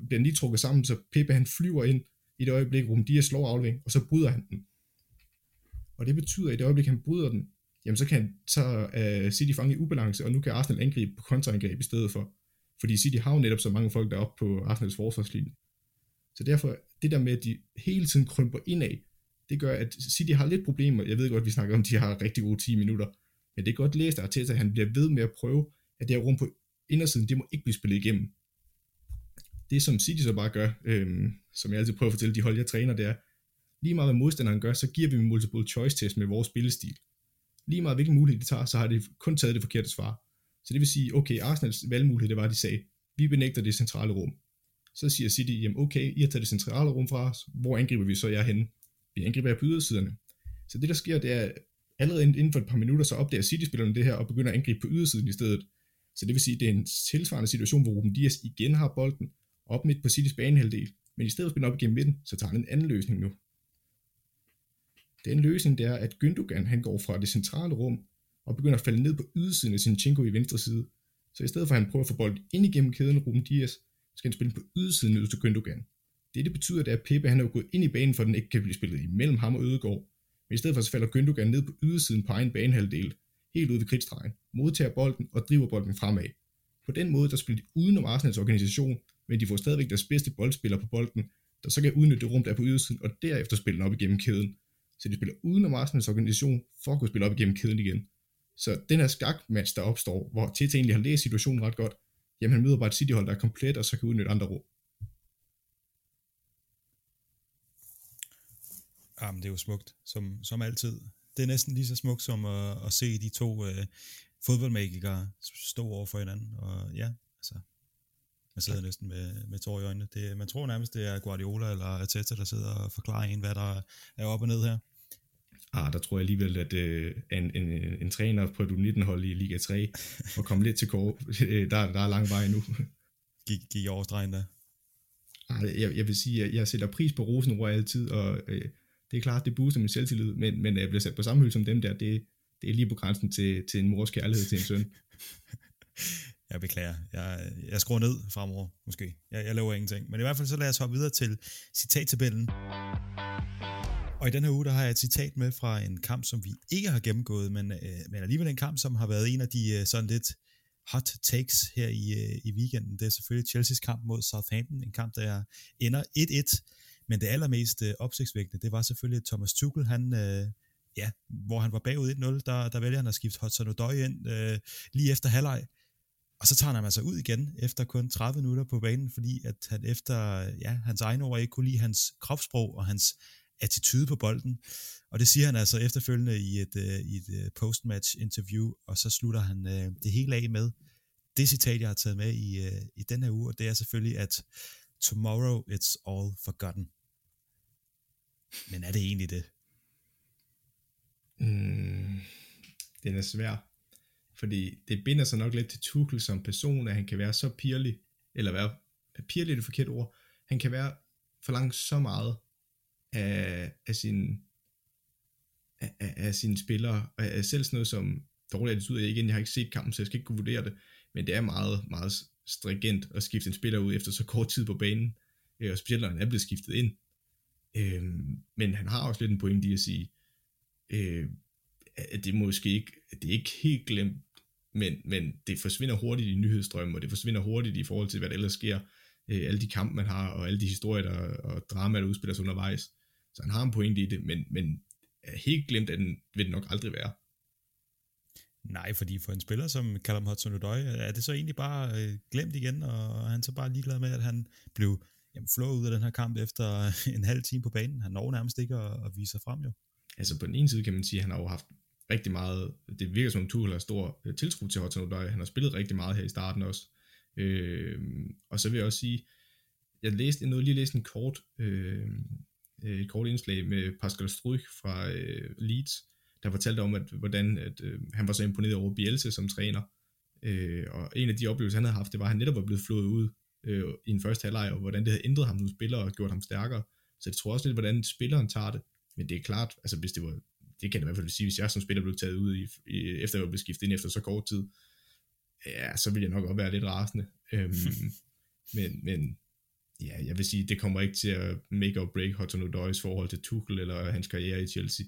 bliver den lige trukket sammen, så Pepe han flyver ind i det øjeblik, Rum Dias slår aflevering, og så bryder han den. Og det betyder, at i det øjeblik, han bryder den, jamen så kan så uh, City fange i ubalance, og nu kan Arsenal angribe på kontraangreb i stedet for. Fordi City har jo netop så mange folk deroppe på Arsenals forsvarslinje. Så derfor, det der med, at de hele tiden krymper indad, det gør, at City har lidt problemer. Jeg ved godt, at vi snakker om, at de har rigtig gode 10 minutter. Men det er godt læst af Arteta, at han bliver ved med at prøve, at det her rum på indersiden, det må ikke blive spillet igennem. Det som City så bare gør, øhm, som jeg altid prøver at fortælle de hold, jeg træner, det er, lige meget hvad modstanderen gør, så giver vi dem multiple choice test med vores spillestil. Lige meget hvilken mulighed de tager, så har de kun taget det forkerte svar. Så det vil sige, okay, Arsenals valgmulighed, det var, at de sagde, vi benægter det centrale rum. Så siger City, jamen okay, I har taget det centrale rum fra os, hvor angriber vi så jer henne? Vi angriber jer på ydersiderne. Så det der sker, det er, allerede inden for et par minutter, så opdager City-spillerne det her, og begynder at angribe på ydersiden i stedet. Så det vil sige, at det er en tilsvarende situation, hvor Ruben Dias igen har bolden, op midt på Citys banehalvdel, men i stedet for at spille op igennem midten, så tager han en anden løsning nu. Den løsning det er, at Gündogan han går fra det centrale rum og begynder at falde ned på ydersiden af sin Chinko i venstre side. Så i stedet for at han prøver at få bolden ind igennem kæden Ruben Dias, skal han spille på ydersiden ud til Gündogan. Det, betyder, det er, at Pepe han er gået ind i banen, for den ikke kan blive spillet imellem ham og Ødegård. Men i stedet for så falder Gündogan ned på ydersiden på egen banehalvdel, helt ude ved kridtstregen, modtager bolden og driver bolden fremad. På den måde, der spiller de udenom Arsenals organisation, men de får stadigvæk deres bedste boldspiller på bolden, der så kan udnytte det rum, der er på ydersiden, og derefter spille den op igennem kæden. så de spiller udenom Arsenals organisation, for at kunne spille op igennem kæden igen. Så den her skakmatch, der opstår, hvor Tete egentlig har læst situationen ret godt, jamen han møder bare et City-hold, der er komplet, og så kan udnytte andre rum. Jamen, det er jo smukt, som, som altid. Det er næsten lige så smukt som at, at se de to øh, fodboldmagikere stå over for hinanden. Og ja, altså, man sidder ja. næsten med, med tår i øjnene. Det, man tror nærmest, det er Guardiola eller Arteta, der sidder og forklarer en, hvad der er op og ned her. Ah, der tror jeg alligevel, at øh, en, en, en træner på et U19-hold i Liga 3 og komme lidt til kort, øh, der, der er lang vej nu. Gik, gik over stregen der? Ah, jeg, jeg vil sige, at jeg sætter pris på Rosenrød altid, og øh, det er klart, det booster min selvtillid, men, men at jeg bliver sat på samme hylde som dem der, det, det er lige på grænsen til, til en mors kærlighed til en søn. jeg beklager. Jeg, jeg skruer ned fremover, måske. Jeg, jeg laver ingenting. Men i hvert fald så lad os hoppe videre til citattabellen. Og i den her uge, der har jeg et citat med fra en kamp, som vi ikke har gennemgået, men, øh, men alligevel en kamp, som har været en af de øh, sådan lidt hot takes her i, øh, i weekenden. Det er selvfølgelig Chelsea's kamp mod Southampton, en kamp, der ender 1-1. Men det allermest øh, opsigtsvækkende, det var selvfølgelig Thomas Tuchel, han, øh, ja, hvor han var bagud 1-0, der, der vælger han at skifte Hudson Odoi ind øh, lige efter halvleg. Og så tager han altså ud igen efter kun 30 minutter på banen, fordi at han efter ja, hans egen ord ikke kunne lide hans kropssprog og hans attitude på bolden. Og det siger han altså efterfølgende i et, øh, i et øh, postmatch interview, og så slutter han øh, det hele af med det citat, jeg har taget med i, øh, i den her uge, og det er selvfølgelig, at tomorrow it's all forgotten. Men er det egentlig det? Mm, den er svær. Fordi det binder sig nok lidt til Tuchel som person, at han kan være så pirlig, eller være pirlig er det forkerte ord, han kan være for langt så meget af, af sin af, af sine spillere, og af selv sådan noget som dårligt attitude, igen, jeg har ikke set kampen, så jeg skal ikke kunne vurdere det, men det er meget, meget stringent at skifte en spiller ud efter så kort tid på banen, øh, og specielt når han er blevet skiftet ind. Øhm, men han har også lidt en pointe i at sige, øh, at det måske ikke, det er ikke helt glemt, men, men det forsvinder hurtigt i nyhedsstrømmen, og det forsvinder hurtigt i forhold til, hvad der ellers sker, øh, alle de kampe, man har, og alle de historier der, og drama, der udspiller sig undervejs. Så han har en pointe i det, men, men helt glemt, at den vil den nok aldrig være. Nej, fordi for en spiller som Callum Hudson-Odoi, er det så egentlig bare øh, glemt igen, og han så bare ligeglad med, at han blev jamen, flået ud af den her kamp efter en halv time på banen. Han når nærmest ikke at, at vise sig frem jo. Altså på den ene side kan man sige, at han har jo haft rigtig meget, det virker som Tuchel har stor øh, tiltro til Hudson Odoi. Han har spillet rigtig meget her i starten også. Øh, og så vil jeg også sige, jeg læste noget, lige læste en kort, øh, et kort indslag med Pascal Struik fra øh, Leeds, der fortalte om, at, hvordan at, øh, han var så imponeret over Bielsa som træner. Øh, og en af de oplevelser, han havde haft, det var, at han netop var blevet flået ud øh, i en første halvleg, og hvordan det havde ændret ham som spiller og gjort ham stærkere. Så jeg tror også lidt, hvordan spilleren tager det. Men det er klart, altså hvis det var, det kan jeg i hvert fald sige, hvis jeg som spiller blev taget ud, i, i, efter jeg blev skiftet ind efter så kort tid, ja, så vil jeg nok også være lidt rasende. Øhm, men, men ja, jeg vil sige, det kommer ikke til at make or break Hudson Odoi's forhold til Tuchel eller hans karriere i Chelsea.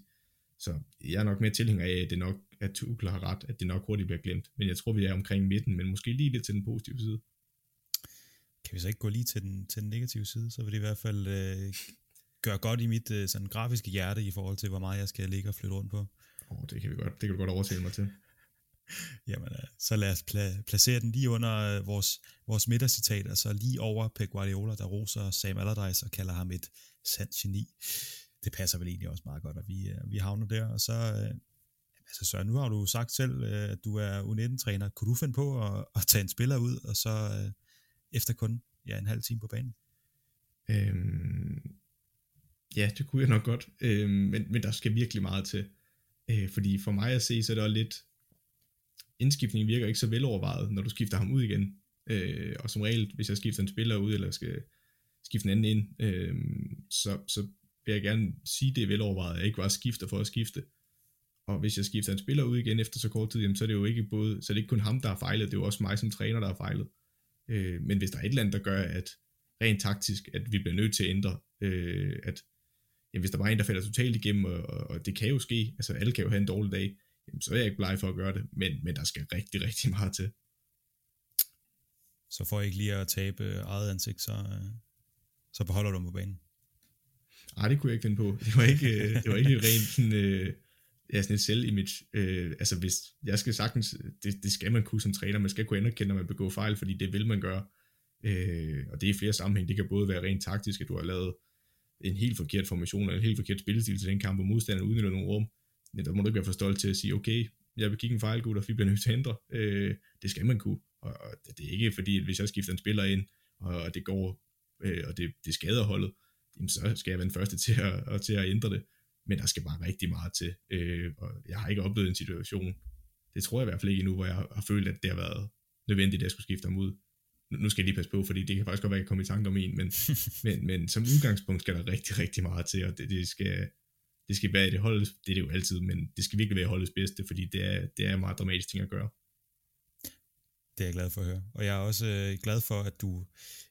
Så jeg er nok mere tilhænger af, at det nok, at Tuchel har ret, at det nok hurtigt bliver glemt. Men jeg tror, vi er omkring midten, men måske lige lidt til den positive side. Kan vi så ikke gå lige til den, til den negative side, så vil det i hvert fald øh, gøre godt i mit øh, sådan grafiske hjerte i forhold til, hvor meget jeg skal ligge og flytte rundt på. Åh, oh, det kan vi godt, det kan du godt overtale mig til. Jamen, øh, så lad os pla- placere den lige under øh, vores, vores midtercitat, altså lige over Pep Guardiola, der roser Sam Allardyce og kalder ham et sandt geni. Det passer vel egentlig også meget godt, at vi, øh, vi havner der. Og så, altså Søren, nu har du sagt selv, at du er U19-træner. Kunne du finde på at, at tage en spiller ud, og så efter kun ja, en halv time på banen? Øhm, ja, det kunne jeg nok godt, øhm, men, men der skal virkelig meget til. Øh, fordi for mig at se, så er det lidt, indskiftningen virker ikke så velovervejet, når du skifter ham ud igen. Øh, og som regel, hvis jeg skifter en spiller ud, eller skal skifte en anden ind, øh, så, så vil jeg gerne sige, det er velovervejet, jeg ikke bare skifter for at skifte. Og hvis jeg skifter en spiller ud igen efter så kort tid, jamen, så er det jo ikke både, så er det ikke kun ham, der har fejlet, det er jo også mig som træner, der har fejlet. Øh, men hvis der er et eller andet, der gør, at rent taktisk, at vi bliver nødt til at ændre, øh, at jamen, hvis der bare er en, der falder totalt igennem, og, og det kan jo ske, altså alle kan jo have en dårlig dag, jamen, så er jeg ikke bleg for at gøre det, men, men der skal rigtig, rigtig meget til. Så for ikke lige at tabe eget ansigt, så, så beholder du på banen? Nej, det kunne jeg ikke finde på. Det var ikke, øh, det var ikke rent sådan, øh, ja, sådan et selv-image. Øh, altså hvis jeg skal sagtens, det, det skal man kunne som træner, man skal kunne anerkende, når man begår fejl, fordi det vil man gøre. Øh, og det er i flere sammenhæng. Det kan både være rent taktisk, at du har lavet en helt forkert formation, eller en helt forkert spillestil til den kamp, hvor modstanderen udnytter nogle rum. Der må du ikke være for stolt til at sige, okay, jeg vil kigge en fejl, gut, og vi bliver nødt til at ændre. Øh, det skal man kunne. Og, og det er ikke fordi, at hvis jeg skifter en spiller ind, og det går, øh, og det, det skader holdet, jamen så skal jeg være den første til at, og til at ændre det. Men der skal bare rigtig meget til. Øh, og jeg har ikke oplevet en situation, det tror jeg i hvert fald ikke endnu, hvor jeg har, har følt, at det har været nødvendigt, at jeg skulle skifte ham ud. Nu, nu skal jeg lige passe på, fordi det kan faktisk godt være, at jeg kommer i tanke om en, men, men, men som udgangspunkt skal der rigtig, rigtig meget til, og det, det skal, det skal være det holdet, det er det jo altid, men det skal virkelig være holdets bedste, fordi det er, det er en meget dramatisk ting at gøre. Det er jeg glad for at høre. Og jeg er også øh, glad for, at du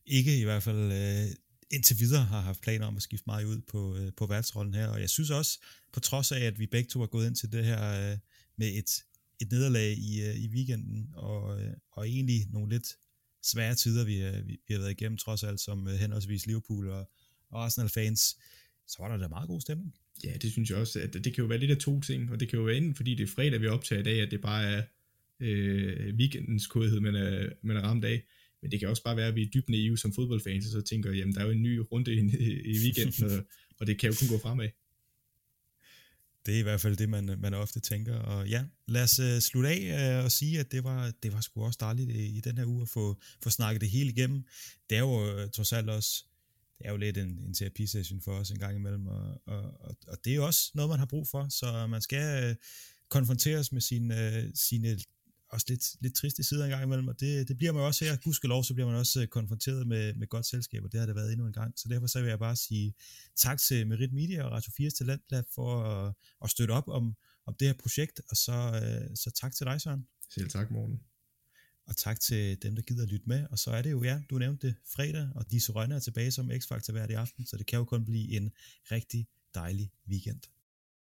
ikke i hvert fald øh, indtil videre har haft planer om at skifte mig ud på, øh, på værtsrollen her. Og jeg synes også, på trods af, at vi begge to har gået ind til det her øh, med et, et nederlag i, øh, i weekenden, og, øh, og egentlig nogle lidt svære tider, vi, øh, vi, vi har været igennem, trods alt som øh, henholdsvis Liverpool og, og Arsenal-fans, så var der da meget god stemning. Ja, det synes jeg også. At det kan jo være lidt af to ting, og det kan jo være enten, fordi det er fredag, vi optager i dag, at det bare er øh, weekendens kodhed, man er, man er ramt af. Men det kan også bare være, at vi er dybt naive som fodboldfans, og så tænker, jamen der er jo en ny runde i, i weekenden, og, og det kan jo kun gå fremad. Det er i hvert fald det, man, man ofte tænker. Og ja, lad os uh, slutte af uh, og sige, at det var, det var sgu også dejligt i, i den her uge at få, få snakket det hele igennem. Det er jo uh, trods alt også det er jo lidt en, en terapisession for os en gang imellem, og, og, og, og det er jo også noget, man har brug for, så man skal øh, konfronteres med sine, øh, sine også lidt, lidt triste sider en gang imellem, og det, det bliver man også her. Gudskelov, så bliver man også øh, konfronteret med, med godt selskab, og det har det været endnu en gang. Så derfor så vil jeg bare sige tak til Merit Media og Radio 4's Talentlab for at, at støtte op om, om det her projekt, og så, øh, så tak til dig, Søren. Selv tak, morgen. Og tak til dem, der gider at lytte med. Og så er det jo, ja, du nævnte det, fredag, og Disse Rønne er tilbage som X-Factor hver i aften, så det kan jo kun blive en rigtig dejlig weekend.